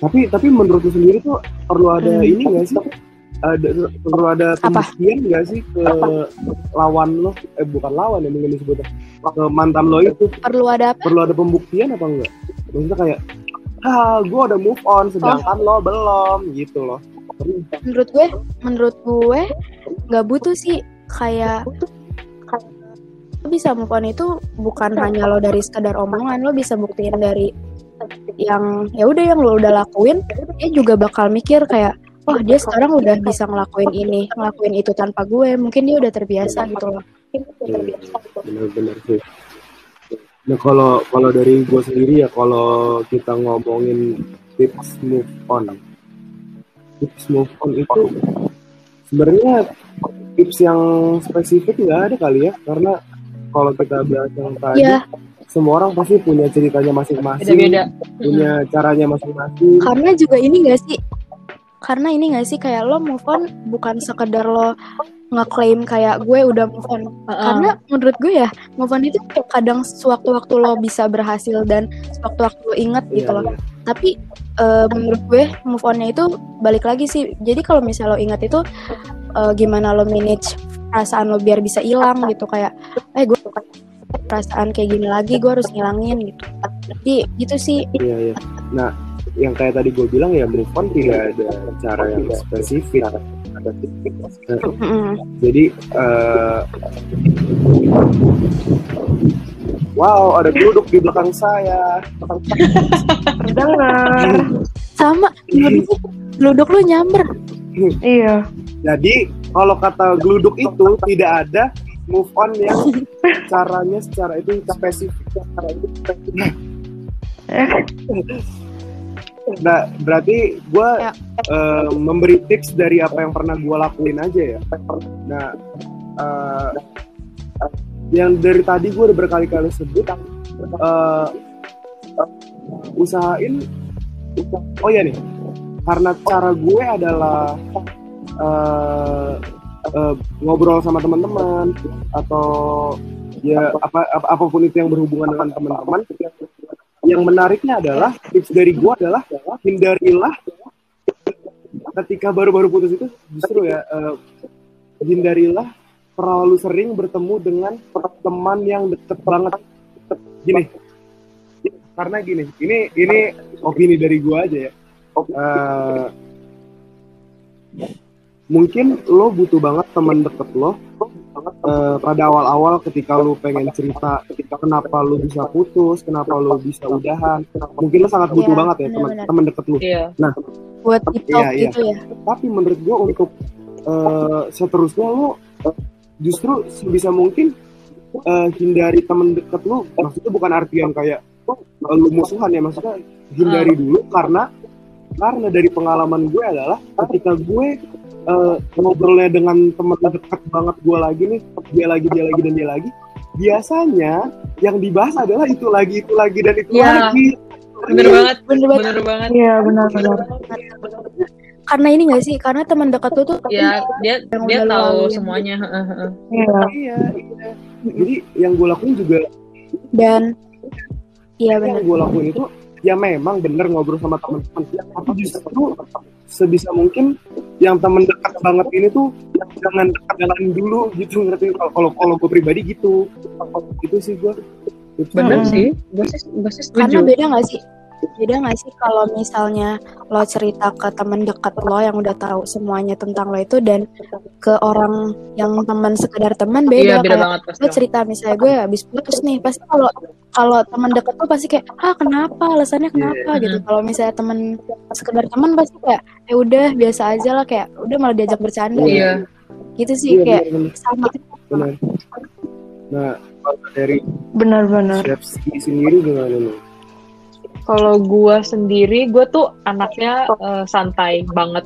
[SPEAKER 4] Tapi tapi menurut lo sendiri tuh perlu ada hmm. ini gak sih ada perlu ada pembuktian nggak sih ke lawan lo? Eh bukan lawan ya mungkin disebutnya ke mantan lo itu.
[SPEAKER 3] Perlu ada apa?
[SPEAKER 4] perlu ada pembuktian apa enggak maksudnya kayak ah gue udah move on sedangkan oh. lo belum gitu loh.
[SPEAKER 3] Menurut gue menurut gue nggak butuh sih. Kayak lo bisa move on itu bukan hanya lo dari sekadar omongan lo bisa buktiin dari yang ya udah yang lo udah lakuin dia juga bakal mikir kayak oh dia sekarang udah bisa ngelakuin ini ngelakuin itu tanpa gue. Mungkin dia udah terbiasa gitu loh.
[SPEAKER 4] Benar-benar sih. Nah kalau kalau dari gue sendiri ya kalau kita ngomongin tips move on, tips move on itu sebenarnya tips yang spesifik nggak ada kali ya karena kalau kita bahas yang tadi
[SPEAKER 3] Iya.
[SPEAKER 4] semua orang pasti punya ceritanya masing-masing punya caranya masing-masing.
[SPEAKER 3] Karena juga ini gak sih? Karena ini gak sih kayak lo move on bukan sekedar lo ngeklaim kayak gue udah move on.
[SPEAKER 2] Heeh.
[SPEAKER 3] Karena menurut gue ya move on itu kadang sewaktu-waktu lo bisa berhasil dan sewaktu-waktu lo inget gitu
[SPEAKER 4] Iya,
[SPEAKER 3] loh.
[SPEAKER 4] iya.
[SPEAKER 3] Tapi eh, menurut gue move onnya itu balik lagi sih. Jadi kalau misalnya lo inget itu eh, gimana lo manage perasaan lo biar bisa hilang gitu kayak eh gue perasaan kayak gini lagi gue harus ngilangin gitu. Jadi gitu sih.
[SPEAKER 4] Iya, iya. Nah, yang kayak tadi gue bilang ya move on tidak ada cara yang spesifik. Nah. Jadi, eh, wow, ada geluduk di belakang saya.
[SPEAKER 1] Terdengar.
[SPEAKER 3] Sama geluduk lo nyamber.
[SPEAKER 1] iya.
[SPEAKER 4] Jadi, kalau kata geluduk itu tidak ada move on yang caranya secara itu spesifik. Cara itu spesifik. Nah, berarti gue
[SPEAKER 3] Ya.
[SPEAKER 4] eh, memberi tips dari apa yang pernah gue lakuin aja ya. Nah, eh, yang dari tadi gue udah berkali-kali sebut, eh, usahain, oh ya nih, karena cara gue adalah eh, eh, ngobrol sama teman-teman atau ya apa, apa apa pun itu yang berhubungan dengan teman-teman yang menariknya adalah tips dari gua adalah hindarilah ketika baru-baru putus itu justru ya eh, hindarilah terlalu sering bertemu dengan teman yang deket banget. Gini. Karena gini ini ini opini dari gua aja ya. Eh, mungkin lo butuh banget teman deket lo eh, pada awal-awal ketika lo pengen cerita ketika kenapa lo bisa putus kenapa lo bisa udahan mungkin lo sangat butuh
[SPEAKER 3] Iya,
[SPEAKER 4] banget ya teman
[SPEAKER 3] benar-benar.
[SPEAKER 4] teman deket lo
[SPEAKER 2] Iya.
[SPEAKER 3] buat deep talk
[SPEAKER 4] Iya, iya.
[SPEAKER 3] gitu ya.
[SPEAKER 4] tapi menurut gua untuk eh, seterusnya lo eh, justru sebisa mungkin eh, hindari teman deket lo maksudnya bukan artian kayak lu musuhan ya maksudnya hindari dulu karena karena dari pengalaman gue adalah ketika gue eh, ngobrolnya dengan teman dekat banget gue lagi nih dia lagi dia lagi dan dia lagi biasanya yang dibahas adalah itu lagi itu lagi dan itu
[SPEAKER 2] Iya.
[SPEAKER 4] lagi
[SPEAKER 2] Bener banget.
[SPEAKER 3] Bener banget.
[SPEAKER 2] Bener banget.
[SPEAKER 1] Iya, benar-benar.
[SPEAKER 3] Karena ini gak sih? Karena teman dekat lu tuh
[SPEAKER 2] Ya, dia
[SPEAKER 3] Yang
[SPEAKER 2] dia tahu semuanya. heeh, heeh.
[SPEAKER 1] Iya.
[SPEAKER 4] iya iya jadi yang gue lakuin juga
[SPEAKER 3] dan iya
[SPEAKER 4] yang
[SPEAKER 3] benar.
[SPEAKER 4] gue lakuin itu ya memang bener ngobrol sama teman-teman tapi justru sebisa mungkin yang temen dekat banget ini tuh jangan dekat-dekatan dulu gitu ngerti? Kalau kalau kalau gue pribadi gitu. Itu sih gue
[SPEAKER 2] Bener sih. Gue sih, gue sih
[SPEAKER 3] Karena beda gak sih? Beda gak sih kalau misalnya lo cerita ke teman dekat lo yang udah tahu semuanya tentang lo itu dan ke orang yang teman sekedar teman
[SPEAKER 2] Iya,
[SPEAKER 3] beda,
[SPEAKER 2] beda
[SPEAKER 3] kayak
[SPEAKER 2] banget pasti.
[SPEAKER 3] lo cerita misalnya gue habis putus nih pasti kalau kalau teman dekat lo pasti kayak ah kenapa alasannya kenapa
[SPEAKER 2] Iya.
[SPEAKER 3] gitu kalau misalnya teman sekedar teman pasti kayak eh udah biasa aja lah kayak udah malah diajak bercanda
[SPEAKER 2] Iya.
[SPEAKER 3] gitu sih
[SPEAKER 4] Iya,
[SPEAKER 3] kayak
[SPEAKER 4] bener,
[SPEAKER 3] sama
[SPEAKER 4] bener. nah dari
[SPEAKER 1] Benar-benar.
[SPEAKER 4] sendiri gimana nih
[SPEAKER 2] Kalau gue sendiri, gue tuh anaknya eh, santai banget.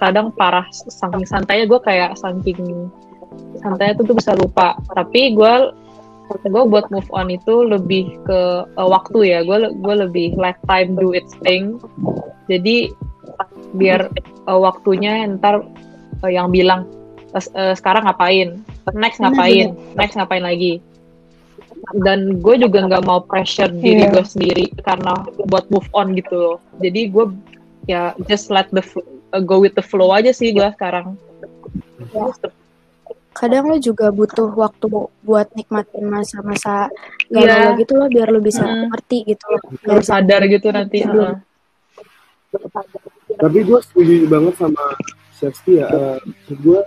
[SPEAKER 2] Kadang parah, saking santainya gue kayak saking santainya tuh, tuh bisa lupa. Tapi gue gue buat move on itu lebih ke eh, waktu ya. Gue gue lebih let time do its thing. Jadi biar eh, waktunya ntar eh, yang bilang "Eh, eh, sekarang ngapain, next ngapain, next ngapain lagi dan gue juga nggak mau pressure diri
[SPEAKER 1] Iya.
[SPEAKER 2] gue sendiri karena buat move on gitu loh jadi gue ya just let the uh, go with the flow aja sih gue sekarang
[SPEAKER 3] kadang lo juga butuh waktu buat nikmatin masa-masa
[SPEAKER 2] Iya.
[SPEAKER 3] galau lo gitu loh biar lo bisa
[SPEAKER 2] Mm.
[SPEAKER 3] ngerti gitu loh
[SPEAKER 2] baru sadar gitu nanti heeh.
[SPEAKER 4] tapi gue setuju banget sama Ski ya Eh, gue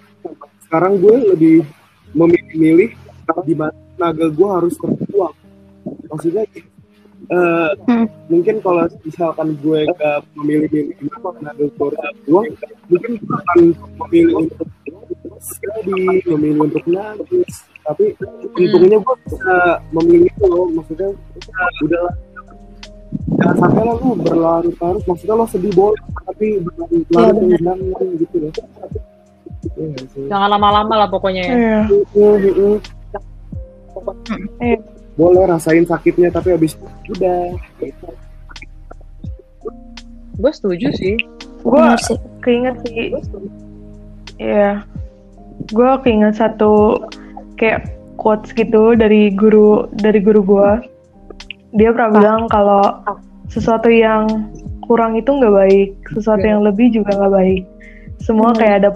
[SPEAKER 4] sekarang gue lebih memilih di mana tenaga gue harus tertuang maksudnya eh,
[SPEAKER 3] Hmm.
[SPEAKER 4] mungkin kalau misalkan gue gak memilih mana tenaga gue harus tertuang mungkin gue akan memilih untuk study memilih untuk nangis. Tapi untungnya gue bisa memilih itu loh. Maksudnya udahlah. Jangan sampai lah lu berlarut-larut. Maksudnya lo sedih boleh tapi berlarut-larut jangan gitu loh. Sih?
[SPEAKER 2] Jangan lama-lama lah pokoknya ya.
[SPEAKER 1] Iya. Eh.
[SPEAKER 4] boleh rasain sakitnya tapi habis itu udah gitu.
[SPEAKER 2] Gue setuju sih.
[SPEAKER 1] Gue keinget sih. Iya. Gue keinget satu kayak quotes gitu dari guru dari guru gue. Dia pernah bilang kalau sesuatu yang kurang itu nggak baik, sesuatu
[SPEAKER 2] Iya.
[SPEAKER 1] yang lebih juga nggak baik. Semua
[SPEAKER 3] Hmm.
[SPEAKER 1] kayak ada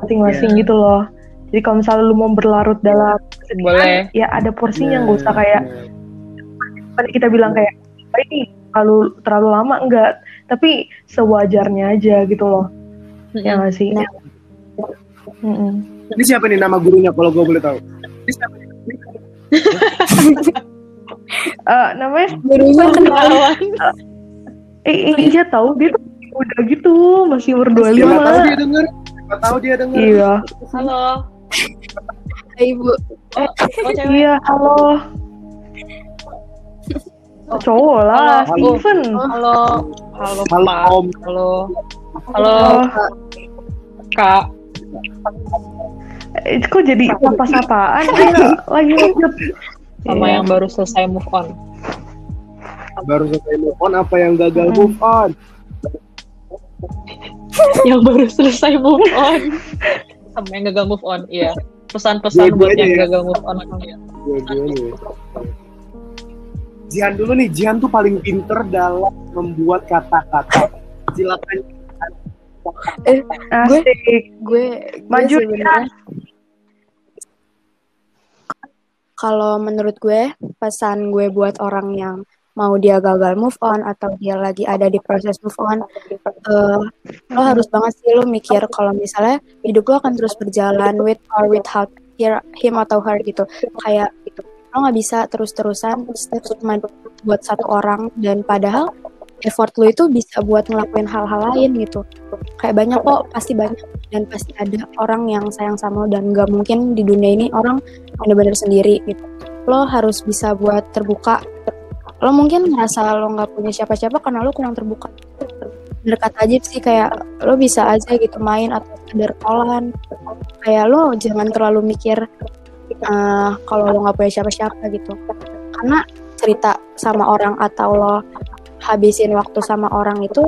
[SPEAKER 1] masing-masing
[SPEAKER 4] Iya.
[SPEAKER 1] gitu loh. Jadi kalau misalnya lu mau berlarut dalam kesedihan,
[SPEAKER 2] Boleh.
[SPEAKER 1] ya ada porsinya
[SPEAKER 4] Nah,
[SPEAKER 1] nggak usah kayak tadi kita bilang kayak "Oh, ini terlalu terlalu lama enggak tapi sewajarnya aja gitu loh ya nggak sih
[SPEAKER 3] Nah.
[SPEAKER 1] Mm-mm.
[SPEAKER 4] Ini siapa nih nama gurunya kalau gue boleh tahu? Ini siapa nih?
[SPEAKER 1] Eh, namanya
[SPEAKER 3] Gurunya kenal.
[SPEAKER 1] eh, eh, iya tahu dia tuh udah gitu masih umur dua
[SPEAKER 4] Siapa tahu
[SPEAKER 1] lima
[SPEAKER 4] dia denger? Siapa tahu dia denger?
[SPEAKER 1] iya
[SPEAKER 2] Halo.
[SPEAKER 3] Ibu.
[SPEAKER 2] Oh, oh cewek.
[SPEAKER 1] iya halo cowok lah
[SPEAKER 4] Halo.
[SPEAKER 1] Steven
[SPEAKER 2] Halo. Halo,
[SPEAKER 4] Halo. Om.
[SPEAKER 2] Halo. Halo,
[SPEAKER 1] Oh,
[SPEAKER 2] Kak.
[SPEAKER 1] eh, kok jadi apa-apaan lagi lanjut
[SPEAKER 2] Sama
[SPEAKER 1] Iya.
[SPEAKER 2] yang baru selesai move on.
[SPEAKER 4] Baru selesai move on apa yang gagal
[SPEAKER 1] Hmm.
[SPEAKER 4] move on?
[SPEAKER 2] yang baru selesai move on. Sama yang gagal move on, iya. Pesan-pesan buat yang
[SPEAKER 4] ya.
[SPEAKER 2] gagal move on.
[SPEAKER 4] Dua-duanya. Jihan dulu nih, Jihan tuh paling pinter dalam membuat kata-kata. Silakan.
[SPEAKER 1] asik
[SPEAKER 3] gue
[SPEAKER 1] Maju,
[SPEAKER 3] gue sebenarnya kalau menurut gue pesan gue buat orang yang mau dia gagal move on atau dia lagi ada di proses move on eh, lo harus banget sih lo mikir kalau misalnya hidup lo akan terus berjalan with or without him atau her gitu. Kayak gitu lo nggak bisa terus-terusan step cuma buat satu orang dan padahal effort lo itu bisa buat ngelakuin hal-hal lain gitu. Kayak banyak kok pasti banyak dan pasti ada orang yang sayang sama lo dan gak mungkin di dunia ini orang bener-bener sendiri gitu. Lo harus bisa buat terbuka lo mungkin ngerasa lo nggak punya siapa-siapa karena lo kurang terbuka. Dekat aja sih kayak lo bisa aja gitu main atau sekedar kolan. Kayak lo jangan terlalu mikir eh, kalau lo nggak punya siapa-siapa gitu. Karena cerita sama orang atau lo habisin waktu sama orang itu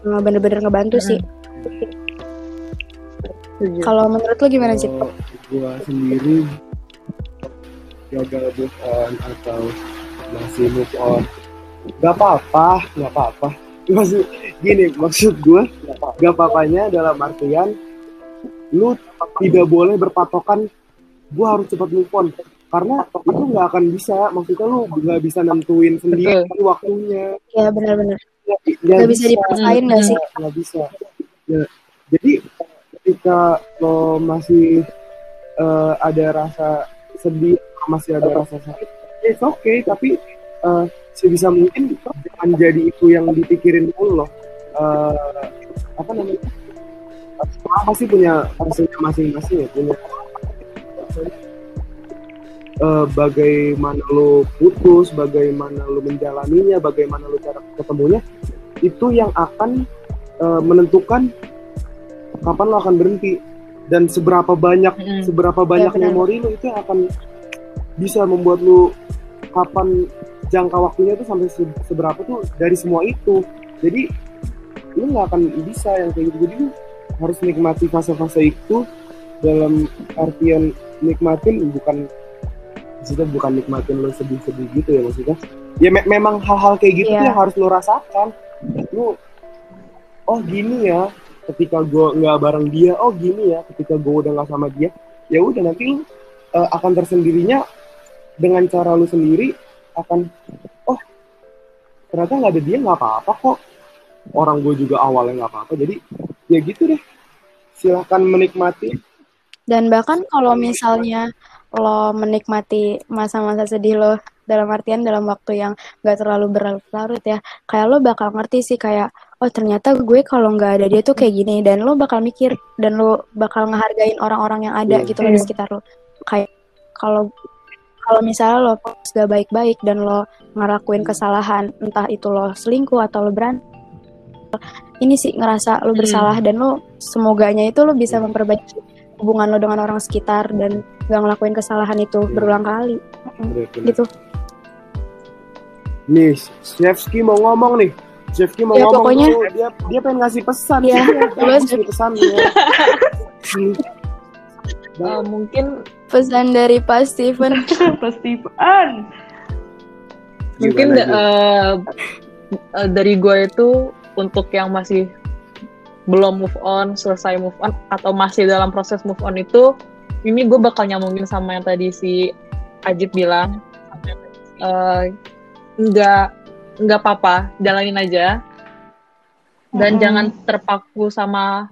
[SPEAKER 3] eh, bener-bener ngebantu sih.
[SPEAKER 2] Setuju.
[SPEAKER 3] kalau menurut lo gimana sih?
[SPEAKER 4] Gua sendiri gagal move on atau masih move on. Gak apa-apa gak apa-apa. Maksud gini maksud gue gak apa-apanya dalam artian lu tidak boleh berpatokan gue harus cepat move on. Karena itu nggak akan bisa. Maksudnya lu nggak bisa nentuin sendiri waktunya.
[SPEAKER 3] Ya benar-benar.
[SPEAKER 4] Nggak
[SPEAKER 3] nggak bisa. dipaksain nggak sih?
[SPEAKER 4] Nggak bisa. Ya, jadi ketika lo masih eh, ada rasa sedih masih ada rasa sakit it's okay tapi eh, sebisa mungkin jangan jadi itu yang dipikirin dulu loh Eh, apa namanya semua pasti punya rasanya masing-masing ya punya Eh, bagaimana lo putus, bagaimana lo menjalaninya, bagaimana lo cara ketemunya, itu yang akan eh, menentukan kapan lo akan berhenti dan seberapa banyak
[SPEAKER 2] Mm-mm.
[SPEAKER 4] seberapa banyak
[SPEAKER 3] benar.
[SPEAKER 4] memori lo itu yang akan bisa membuat lo kapan jangka waktunya itu sampai se- seberapa tuh dari semua itu. Jadi lu nggak akan bisa yang kayak gitu. Jadi lu harus nikmati fase-fase itu dalam artian nikmatin bukan maksudnya bukan nikmatin lo sedih-sedih gitu ya maksudnya. Ya me- memang hal-hal kayak gitu
[SPEAKER 3] Iya.
[SPEAKER 4] tuh yang harus lo rasakan. Lu oh gini ya ketika gue nggak bareng dia oh gini ya ketika gue udah nggak sama dia ya udah nanti lu eh, akan tersendirinya dengan cara lu sendiri akan oh ternyata nggak ada dia nggak apa-apa kok. Orang gue juga awalnya nggak apa-apa. Jadi ya gitu deh. Silahkan menikmati.
[SPEAKER 3] Dan bahkan kalau misalnya lo menikmati masa-masa sedih lo dalam artian dalam waktu yang gak terlalu berlarut-larut ya, kayak lo bakal ngerti sih kayak, oh ternyata gue kalau nggak ada dia tuh kayak gini, dan lo bakal mikir dan lo bakal ngehargain orang-orang yang ada
[SPEAKER 4] Iya.
[SPEAKER 3] gitu loh di sekitar lo. Kayak kalau kalau misalnya lo gak baik-baik dan lo ngelakuin kesalahan, entah itu lo selingkuh atau lo berantem, ini sih ngerasa lo bersalah dan lo semoganya itu lo bisa memperbaiki hubungan lo dengan orang sekitar dan gak ngelakuin kesalahan itu
[SPEAKER 4] Iya.
[SPEAKER 3] berulang kali gitu
[SPEAKER 4] Nih, Chefski mau ngomong nih. Chefski mau
[SPEAKER 3] Ya,
[SPEAKER 4] ngomong
[SPEAKER 3] pokoknya-
[SPEAKER 4] tuh. dia dia pengen ngasih pesan.
[SPEAKER 3] Iya,
[SPEAKER 4] sih. Pesannya. Hmm.
[SPEAKER 2] Eh, mungkin
[SPEAKER 3] pesan dari Pak Steven.
[SPEAKER 1] Pasti an.
[SPEAKER 2] mungkin eh, eh, dari gue itu untuk yang masih belum move on, selesai move on atau masih dalam proses move on itu ini gue bakal nyambungin sama yang tadi si Ajib bilang. Eh, nggak nggak apa-apa jalanin aja. Dan
[SPEAKER 1] Mm-mm.
[SPEAKER 2] jangan terpaku sama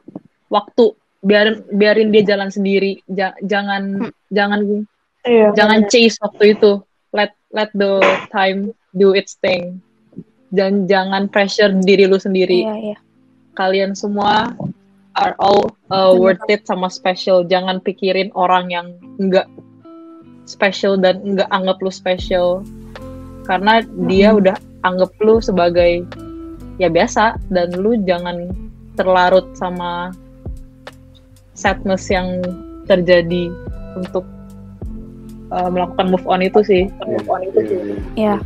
[SPEAKER 2] waktu biarin biarin dia jalan sendiri. Ja- jangan jangan
[SPEAKER 1] Iya.
[SPEAKER 2] jangan chase waktu itu. Let let the time do its thing. Dan jangan pressure diri lu sendiri.
[SPEAKER 3] Iya iya.
[SPEAKER 2] Kalian semua are all uh, worth it sama special. Jangan pikirin orang yang enggak special dan enggak anggap lu special. Karena dia udah anggap lu sebagai ya biasa. Dan lu jangan terlarut sama sadness yang terjadi untuk uh, melakukan move on itu sih move on itu sih
[SPEAKER 3] Iya.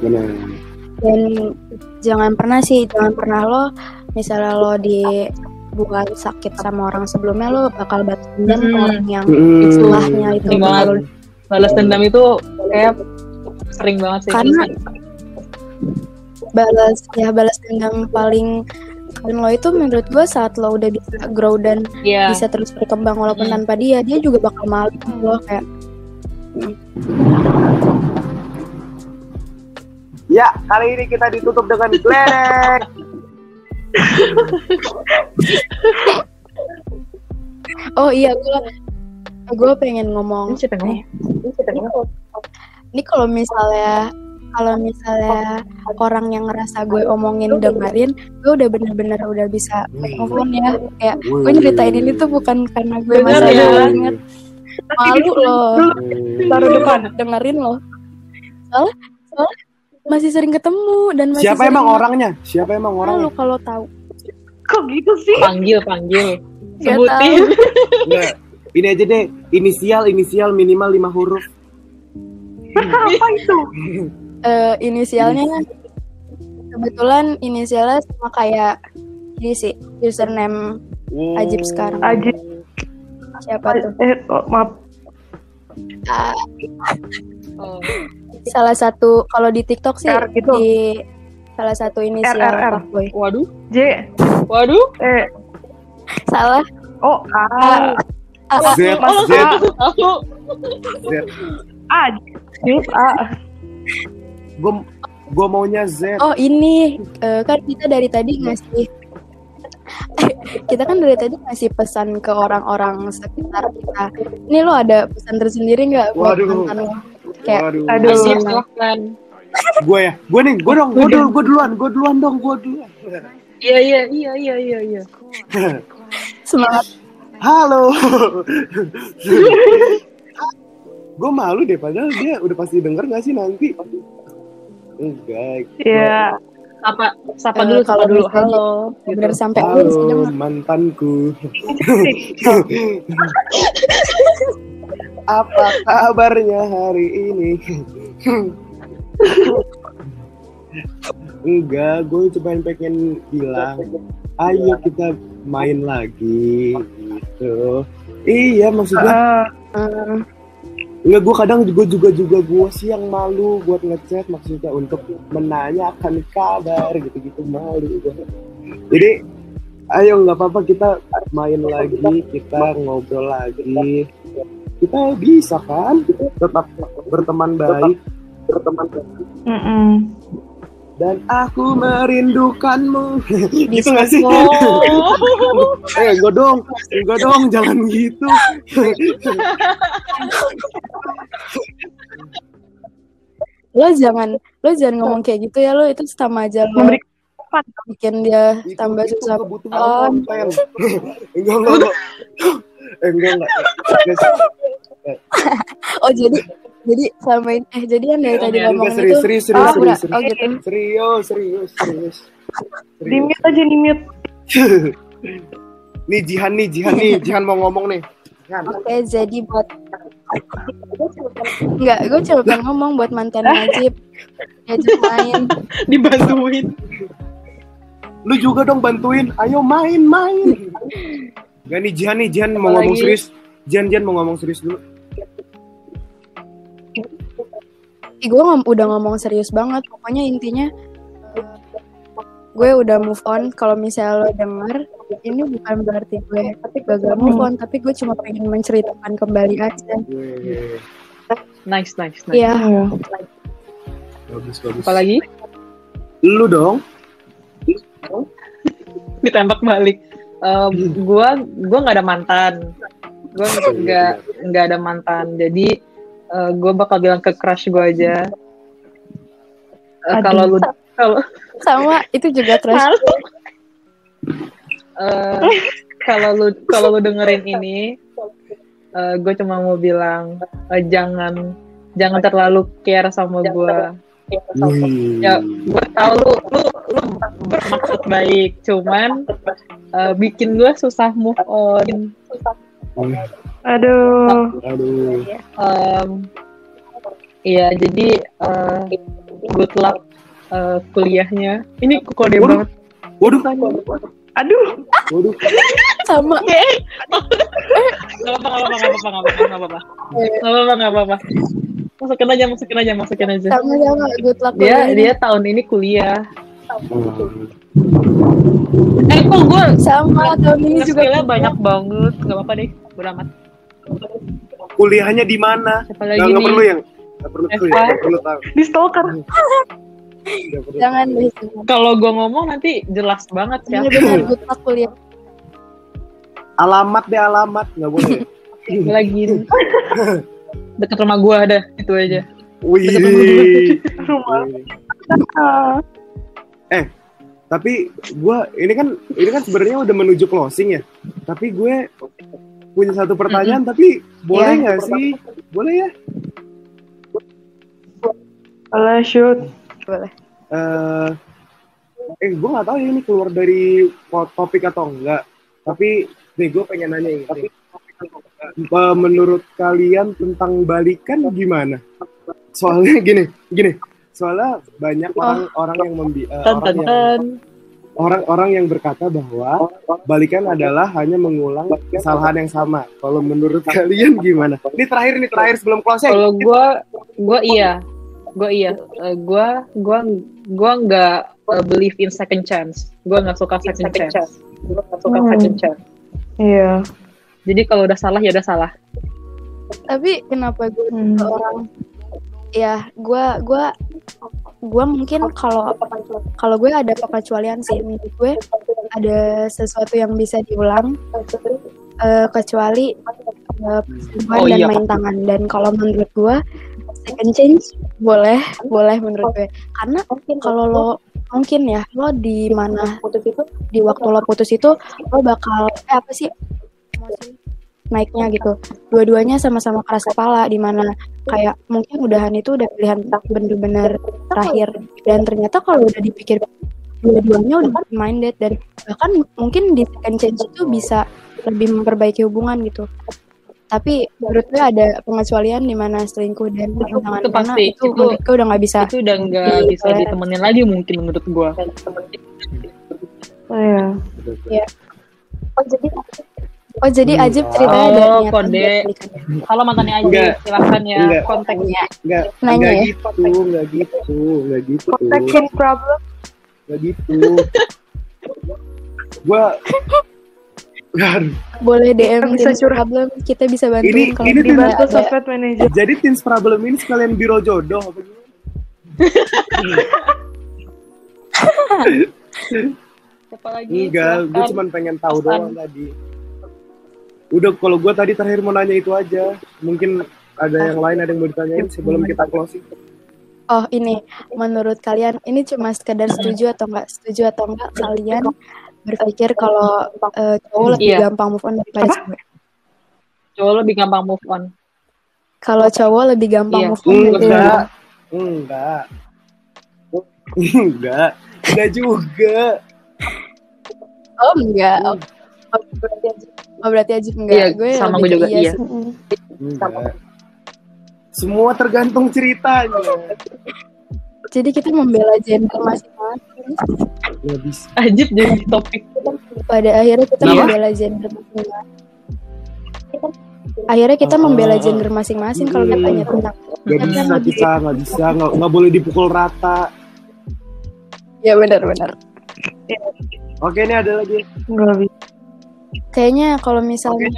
[SPEAKER 4] Benar.
[SPEAKER 3] dan jangan pernah sih jangan pernah lo misalnya lo di buat sakit sama orang sebelumnya lo bakal batas dendam ke
[SPEAKER 2] Mm-mm.
[SPEAKER 3] orang yang
[SPEAKER 4] Mm.
[SPEAKER 3] istilahnya itu
[SPEAKER 2] banget.
[SPEAKER 3] bakal
[SPEAKER 2] balas dendam itu kayak sering banget sih
[SPEAKER 3] Karena balas ya balas dendam paling keren lo itu menurut gue saat lo udah bisa grow dan
[SPEAKER 2] Iya.
[SPEAKER 3] bisa terus berkembang walaupun
[SPEAKER 2] Hmm.
[SPEAKER 3] tanpa dia dia juga bakal malu lo kayak
[SPEAKER 4] Ya, kali ini kita ditutup dengan gledek.
[SPEAKER 3] oh iya gue gue pengen ngomong
[SPEAKER 2] Ini ngomong? ini
[SPEAKER 3] kalau misalnya kalau misalnya orang yang ngerasa gue omongin dengerin gue udah bener-bener udah bisa move on ya kayak gue nyeritain ini tuh bukan karena gue
[SPEAKER 2] Bener
[SPEAKER 3] masih
[SPEAKER 2] ya?
[SPEAKER 3] inget malu loh
[SPEAKER 1] Taruh depan.
[SPEAKER 3] dengerin loh soalnya soalnya masih sering ketemu dan masih
[SPEAKER 4] Siapa emang orangnya? Siapa emang orangnya?
[SPEAKER 3] kalau tahu
[SPEAKER 1] Kok gitu sih?
[SPEAKER 2] Panggil, panggil.
[SPEAKER 3] Gak
[SPEAKER 2] Sebutin.
[SPEAKER 4] Nggak, ini aja deh. Inisial, inisial minimal lima huruf.
[SPEAKER 1] Apa itu?
[SPEAKER 3] Eh, inisialnya kebetulan inisialnya sama kayak ini sih username
[SPEAKER 4] Wow.
[SPEAKER 3] Ajib sekarang.
[SPEAKER 1] Ajib.
[SPEAKER 3] siapa tuh
[SPEAKER 1] Eh, oh, maaf.
[SPEAKER 3] Ah,
[SPEAKER 2] Oh.
[SPEAKER 3] salah satu kalau di TikTok sih
[SPEAKER 1] R gitu.
[SPEAKER 3] di salah satu inisial
[SPEAKER 1] R, R, R.
[SPEAKER 3] fuckboy.
[SPEAKER 2] Waduh,
[SPEAKER 1] J.
[SPEAKER 2] waduh.
[SPEAKER 1] Eh.
[SPEAKER 3] salah
[SPEAKER 1] Oh, A.
[SPEAKER 3] A, A,
[SPEAKER 4] Z,
[SPEAKER 2] Oh,
[SPEAKER 4] Z,
[SPEAKER 2] tahu.
[SPEAKER 4] Z.
[SPEAKER 1] A.
[SPEAKER 4] Gue gue maunya Z.
[SPEAKER 3] oh ini eh, kan kita dari tadi ngasih kita kan dari tadi ngasih pesan ke orang-orang sekitar kita ini lo ada pesan tersendiri nggak buat
[SPEAKER 4] Waduh.
[SPEAKER 3] mantan lo kayak
[SPEAKER 4] Waduh.
[SPEAKER 1] Aduh.
[SPEAKER 2] Ajib, silahkan.
[SPEAKER 4] Gue ya, gue nih, gue dong, gue dulu, gue duluan, gue duluan dong, gue duluan.
[SPEAKER 2] Iya, iya, iya, iya, iya, iya.
[SPEAKER 3] semangat
[SPEAKER 4] Halo. gue malu deh, padahal dia udah pasti denger gak sih nanti? Enggak.
[SPEAKER 1] Ya.
[SPEAKER 2] Sapa, sapa
[SPEAKER 3] Eh,
[SPEAKER 2] dulu, sapa
[SPEAKER 3] kalau
[SPEAKER 2] dulu. Halo.
[SPEAKER 3] bener
[SPEAKER 2] Gitu.
[SPEAKER 3] sampai
[SPEAKER 4] Halo mantanku. Apa kabarnya hari ini? Enggak, gue cuma pengen bilang, ayo kita main lagi gitu. Iya maksudnya,
[SPEAKER 1] Ah,
[SPEAKER 3] Eh,
[SPEAKER 4] enggak gue kadang juga juga juga gue sih yang malu buat ngechat maksudnya untuk menanyakan kabar gitu-gitu malu gue. Jadi ayo nggak apa-apa kita main lagi, kita ngobrol lagi. Kita bisa kan tetap berteman baik, berteman baik.
[SPEAKER 1] mm-mm.
[SPEAKER 4] Dan aku merindukanmu. gitu
[SPEAKER 3] Bisa
[SPEAKER 4] gak sih?
[SPEAKER 2] Oh.
[SPEAKER 4] eh, gue dong, gue dong, jangan gitu.
[SPEAKER 3] lo jangan lo jangan ngomong kayak gitu ya lo itu sama aja lo
[SPEAKER 1] Memberi
[SPEAKER 3] bikin dia
[SPEAKER 4] Itu-
[SPEAKER 3] tambah
[SPEAKER 4] itu
[SPEAKER 3] susah
[SPEAKER 4] kebutuhan
[SPEAKER 3] Oh.
[SPEAKER 4] konten. enggak, enggak, enggak. Eh, enggak, enggak.
[SPEAKER 3] Oh jadi jadi selama ini eh jadi yang dari tadi
[SPEAKER 2] Enggak,
[SPEAKER 3] ngomong
[SPEAKER 4] serius,
[SPEAKER 3] itu
[SPEAKER 4] serius, serius, serius,
[SPEAKER 3] oh gitu
[SPEAKER 4] Serius, serius, serius.
[SPEAKER 1] Di mute aja, di mute.
[SPEAKER 4] nih Jihan nih, Jihan nih, Jihan mau ngomong nih.
[SPEAKER 3] Oke, jadi buat Enggak, gue cuma pengen ngomong buat mantan Najib Diajak main
[SPEAKER 2] Dibantuin.
[SPEAKER 4] Lu juga dong bantuin. Ayo main, main. Gak nih Jihan nih, Jihan mau ngomong serius. Jihan, Jihan mau ngomong serius dulu.
[SPEAKER 3] Gue ngom- udah ngomong serius banget pokoknya intinya eh, gue udah move on kalau misalnya lo denger ini bukan berarti gue gagal move on tapi gue cuma pengen menceritakan kembali aja
[SPEAKER 2] Nice, nice, nice.
[SPEAKER 3] Iya
[SPEAKER 1] Iya.
[SPEAKER 4] bagus, bagus.
[SPEAKER 2] Apalagi
[SPEAKER 4] Lu dong.
[SPEAKER 2] ditembak balik. Eh, gua gua nggak ada mantan. Gua nggak nggak ada mantan. Jadi eh, gua bakal bilang ke crush gua aja.
[SPEAKER 1] Aduh.
[SPEAKER 2] kalau lu kalau
[SPEAKER 3] sama itu juga crush.
[SPEAKER 2] Eh, kalau lu kalau lu dengerin ini, gue cuma mau bilang eh, jangan jangan terlalu care sama gue. Ya, gue tahu lu lu lu bermaksud baik, cuman eh, bikin gue susah move on.
[SPEAKER 4] Wih,
[SPEAKER 1] Aduh.
[SPEAKER 4] Aduh.
[SPEAKER 2] Em, Iya, jadi eh, good luck eh, kuliahnya. Ini kode
[SPEAKER 4] Waduh.
[SPEAKER 2] banget.
[SPEAKER 4] Waduh.
[SPEAKER 1] Aduh.
[SPEAKER 4] Waduh.
[SPEAKER 3] sama
[SPEAKER 2] Gak apa-apa, gak apa-apa, gak apa-apa, gak apa-apa. Gak apa-apa, gak apa-apa. Masukin aja, masukin aja, masukin aja.
[SPEAKER 3] sama sama good luck
[SPEAKER 2] Dia dia tahun ini kuliah.
[SPEAKER 4] Hmm.
[SPEAKER 2] Eh kok gue
[SPEAKER 3] sama tahun ini juga
[SPEAKER 2] banyak banget. Gak apa-apa deh, beramat.
[SPEAKER 4] Kuliahnya di mana? Nggak,
[SPEAKER 2] nih?
[SPEAKER 4] perlu yang nggak perlu tuh ya, nggak perlu tahu.
[SPEAKER 1] Di stalker.
[SPEAKER 3] Jangan.
[SPEAKER 2] Kalau gue ngomong nanti jelas banget ya.
[SPEAKER 3] good luck kuliah
[SPEAKER 4] Alamat deh alamat nggak boleh.
[SPEAKER 2] Lagi deket rumah gue ada, itu aja.
[SPEAKER 4] Wih.
[SPEAKER 1] Rumah.
[SPEAKER 4] Wih. Eh, tapi gue ini kan ini kan sebenarnya udah menuju closing ya. Tapi gue punya satu pertanyaan, tapi boleh
[SPEAKER 3] Ya.
[SPEAKER 4] nggak sih? Boleh ya?
[SPEAKER 1] Boleh shoot.
[SPEAKER 3] boleh
[SPEAKER 4] eh eh gue nggak tahu ya ini keluar dari topik atau enggak tapi nih gue pengen nanya ini. Eh, menurut kalian tentang balikan gimana soalnya gini gini soalnya banyak orang orang yang membi orang yang
[SPEAKER 2] tan.
[SPEAKER 4] Orang-orang yang berkata bahwa balikan adalah hanya mengulang kesalahan yang sama kalau menurut kalian gimana ini terakhir nih terakhir sebelum closing
[SPEAKER 2] Kalau gue, gue iya, gue iya. gue gue gue nggak uh, believe in second chance. Gue nggak suka second chance. Gue nggak suka
[SPEAKER 1] Hmm.
[SPEAKER 2] second chance.
[SPEAKER 1] Iya.
[SPEAKER 2] Jadi kalau udah salah ya udah salah.
[SPEAKER 3] tapi kenapa gue
[SPEAKER 1] Hmm.
[SPEAKER 3] orang ya gue gue gue mungkin kalau kalau gue ada pengecualian sih menurut gue ada sesuatu yang bisa diulang eh, kecuali perselingkuhan
[SPEAKER 2] Oh,
[SPEAKER 3] dan
[SPEAKER 2] iya.
[SPEAKER 3] main tangan dan kalau menurut gue second change boleh boleh menurut gue karena kalau lo mungkin ya lo di mana di waktu lo putus itu lo bakal eh, apa sih naiknya gitu dua-duanya sama-sama keras kepala di mana kayak mungkin udahan itu udah pilihan bener-bener terakhir dan ternyata kalau udah dipikir dua-duanya udah open minded dan bahkan mungkin di second change itu bisa lebih memperbaiki hubungan gitu tapi menurut gue ada pengecualian di mana selingkuh dan pertentangan
[SPEAKER 2] itu pasti.
[SPEAKER 3] itu
[SPEAKER 2] Itu-
[SPEAKER 3] menurut gue udah nggak bisa
[SPEAKER 2] Itu udah nggak
[SPEAKER 3] Iya,
[SPEAKER 2] bisa
[SPEAKER 3] iya.
[SPEAKER 2] ditemenin lagi mungkin menurut gue.
[SPEAKER 1] Oh, iya.
[SPEAKER 3] oh jadi
[SPEAKER 4] Hmm.
[SPEAKER 3] Ajib ceritanya
[SPEAKER 2] Oh,
[SPEAKER 3] ada
[SPEAKER 2] kode. Kalau mantannya aja
[SPEAKER 4] Enggak.
[SPEAKER 2] silahkan ya
[SPEAKER 4] Enggak.
[SPEAKER 2] kontaknya.
[SPEAKER 4] nggak
[SPEAKER 3] Nanya
[SPEAKER 4] nggak
[SPEAKER 3] ya?
[SPEAKER 4] gitu nggak gitu nggak gitu
[SPEAKER 1] Protection problem.
[SPEAKER 4] nggak gitu gua Aduh,
[SPEAKER 3] boleh DM
[SPEAKER 1] Bisa curhat.
[SPEAKER 3] problem kita bisa bantuin
[SPEAKER 4] Ini-
[SPEAKER 3] kalau
[SPEAKER 4] ini
[SPEAKER 3] ada.
[SPEAKER 1] sosmed manager.
[SPEAKER 4] jadi teens problem ini sekalian biro jodoh apa gimana? Enggak gue cuma pengen tahu doang tadi udah kalau gue tadi terakhir mau nanya itu aja. Mungkin ada yang lain ada yang mau ditanyain sebelum kita closing?
[SPEAKER 3] Oh ini, menurut kalian ini cuma sekedar setuju atau enggak setuju atau enggak kalian berpikir kalau eh, cowok lebih
[SPEAKER 2] Iya.
[SPEAKER 3] gampang move on daripada cewek?
[SPEAKER 2] Cowok lebih gampang move on.
[SPEAKER 3] Kalau cowok lebih gampang
[SPEAKER 2] Iya.
[SPEAKER 3] move on daripada
[SPEAKER 4] enggak enggak. Enggak. Enggak juga.
[SPEAKER 3] Oh enggak. Oh, Oh berarti Ajib enggak?
[SPEAKER 2] Iya,
[SPEAKER 3] gue
[SPEAKER 2] sama gue juga, iya.
[SPEAKER 3] sih.
[SPEAKER 4] Enggak. Semua tergantung ceritanya.
[SPEAKER 3] Jadi kita membela gender masing-masing.
[SPEAKER 4] Bisa.
[SPEAKER 2] Ajib jadi topik.
[SPEAKER 3] Pada akhirnya kita
[SPEAKER 4] Kenapa?
[SPEAKER 3] membela gender masing-masing. Akhirnya kita
[SPEAKER 4] Ah,
[SPEAKER 3] membela gender masing-masing kalau katanya tentang
[SPEAKER 4] Gak bisa kita, nggak bisa, nggak nggak boleh dipukul rata.
[SPEAKER 3] Ya benar-benar.
[SPEAKER 4] Oke, ini ada lagi.
[SPEAKER 1] Nggak bisa.
[SPEAKER 3] Kayaknya kalau misalnya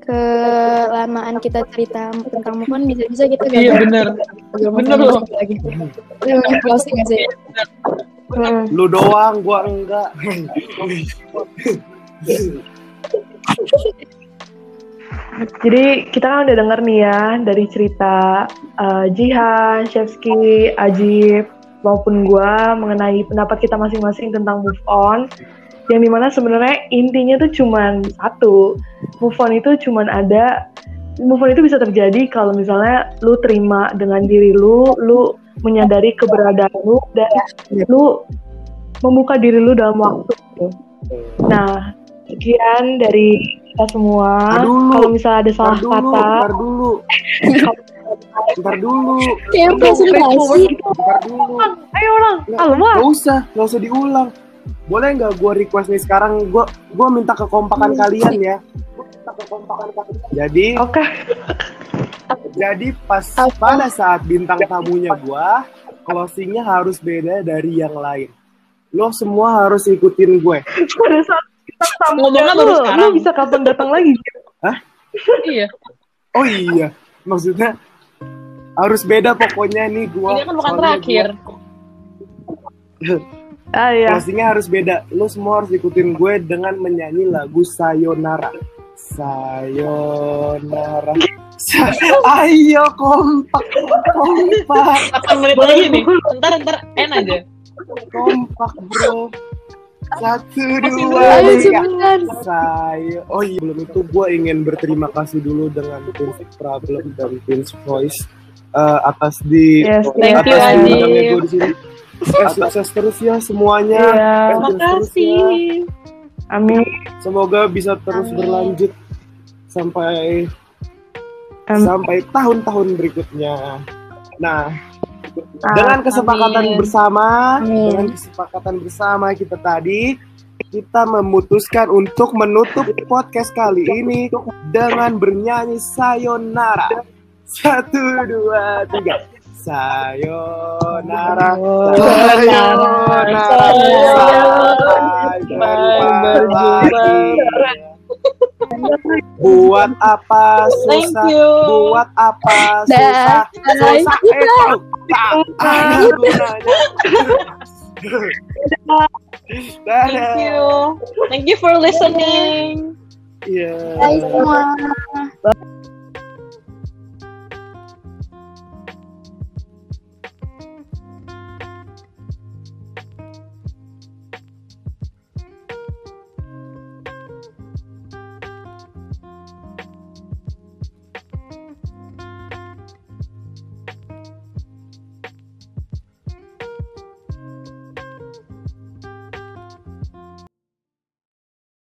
[SPEAKER 3] ke kelamaan kita cerita tentang move on bisa-bisa kita
[SPEAKER 2] Iya
[SPEAKER 3] move on
[SPEAKER 2] loh.
[SPEAKER 3] lagi. Namanya closing sih?
[SPEAKER 1] Hmm.
[SPEAKER 4] Lu doang, gua enggak.
[SPEAKER 1] Jadi kita kan udah denger nih ya dari cerita uh, Jihan, Shevski, Ajib maupun gua mengenai pendapat kita masing-masing tentang move on. Yang di mana sebenarnya intinya tuh cuman satu, move on itu cuman ada move on itu bisa terjadi kalau misalnya lu terima dengan diri lu, lu menyadari keberadaan lu dan lu membuka diri lu dalam waktu. gitu. Nah, sekian dari kita semua. Kalau misalnya ada salah
[SPEAKER 4] dulu,
[SPEAKER 1] kata,
[SPEAKER 4] ntar dulu, ntar dulu,
[SPEAKER 3] Kayak presentasi.
[SPEAKER 4] ntar dulu.
[SPEAKER 1] ayo ulang.
[SPEAKER 4] Nggak. Gak usah, gak usah diulang. Boleh nggak gue request nih sekarang? Gue gue minta kekompakan kalian ya. Gua minta kekompakan kalian. Jadi
[SPEAKER 1] Oke.
[SPEAKER 4] jadi pas pada saat bintang tamunya gue, closingnya harus beda dari yang lain. Lo semua harus ikutin gue.
[SPEAKER 1] Pada saat kita tamu
[SPEAKER 2] Ngomongnya baru sekarang.
[SPEAKER 1] bisa kapan datang lagi?
[SPEAKER 2] Iya.
[SPEAKER 4] Oh iya, maksudnya harus beda pokoknya nih gue.
[SPEAKER 2] Ini kan bukan terakhir.
[SPEAKER 1] Ah ya.
[SPEAKER 4] Closingnya harus beda. Lo semua harus ikutin gue dengan menyanyi lagu Sayonara. Sayonara. Sa- Ayo kompak, kompak,
[SPEAKER 2] 8 menit lagi nih. Ntar ntar N aja.
[SPEAKER 4] kompak bro. Satu
[SPEAKER 2] Masih
[SPEAKER 4] dua tiga. Saya. Oh iya belum itu gue ingin berterima kasih dulu dengan Prince Problem dan Prince Voice eh, atas di
[SPEAKER 1] Yes,
[SPEAKER 2] Thank
[SPEAKER 4] atas
[SPEAKER 2] you,
[SPEAKER 4] gue di sini. Sukses terus ya semuanya.
[SPEAKER 1] Iya.
[SPEAKER 2] Terima
[SPEAKER 4] terus ya.
[SPEAKER 2] kasih.
[SPEAKER 1] Amin.
[SPEAKER 4] Semoga bisa terus
[SPEAKER 3] Amin.
[SPEAKER 4] berlanjut sampai
[SPEAKER 1] Amin.
[SPEAKER 4] sampai tahun-tahun berikutnya. Nah,
[SPEAKER 1] Ah,
[SPEAKER 4] dengan kesepakatan
[SPEAKER 2] amin.
[SPEAKER 4] bersama,
[SPEAKER 3] Amin.
[SPEAKER 4] dengan kesepakatan bersama kita tadi, kita memutuskan untuk menutup podcast kali ini dengan bernyanyi sayonara. Satu, dua, tiga. Sayonara, sayonara, lagi. Buat apa
[SPEAKER 2] Thank
[SPEAKER 4] susah?
[SPEAKER 2] you.
[SPEAKER 4] Buat apa susah? Susah itu tak ada gunanya.
[SPEAKER 2] Thank you. Thank you for listening.
[SPEAKER 4] Iya.
[SPEAKER 3] Bye semua.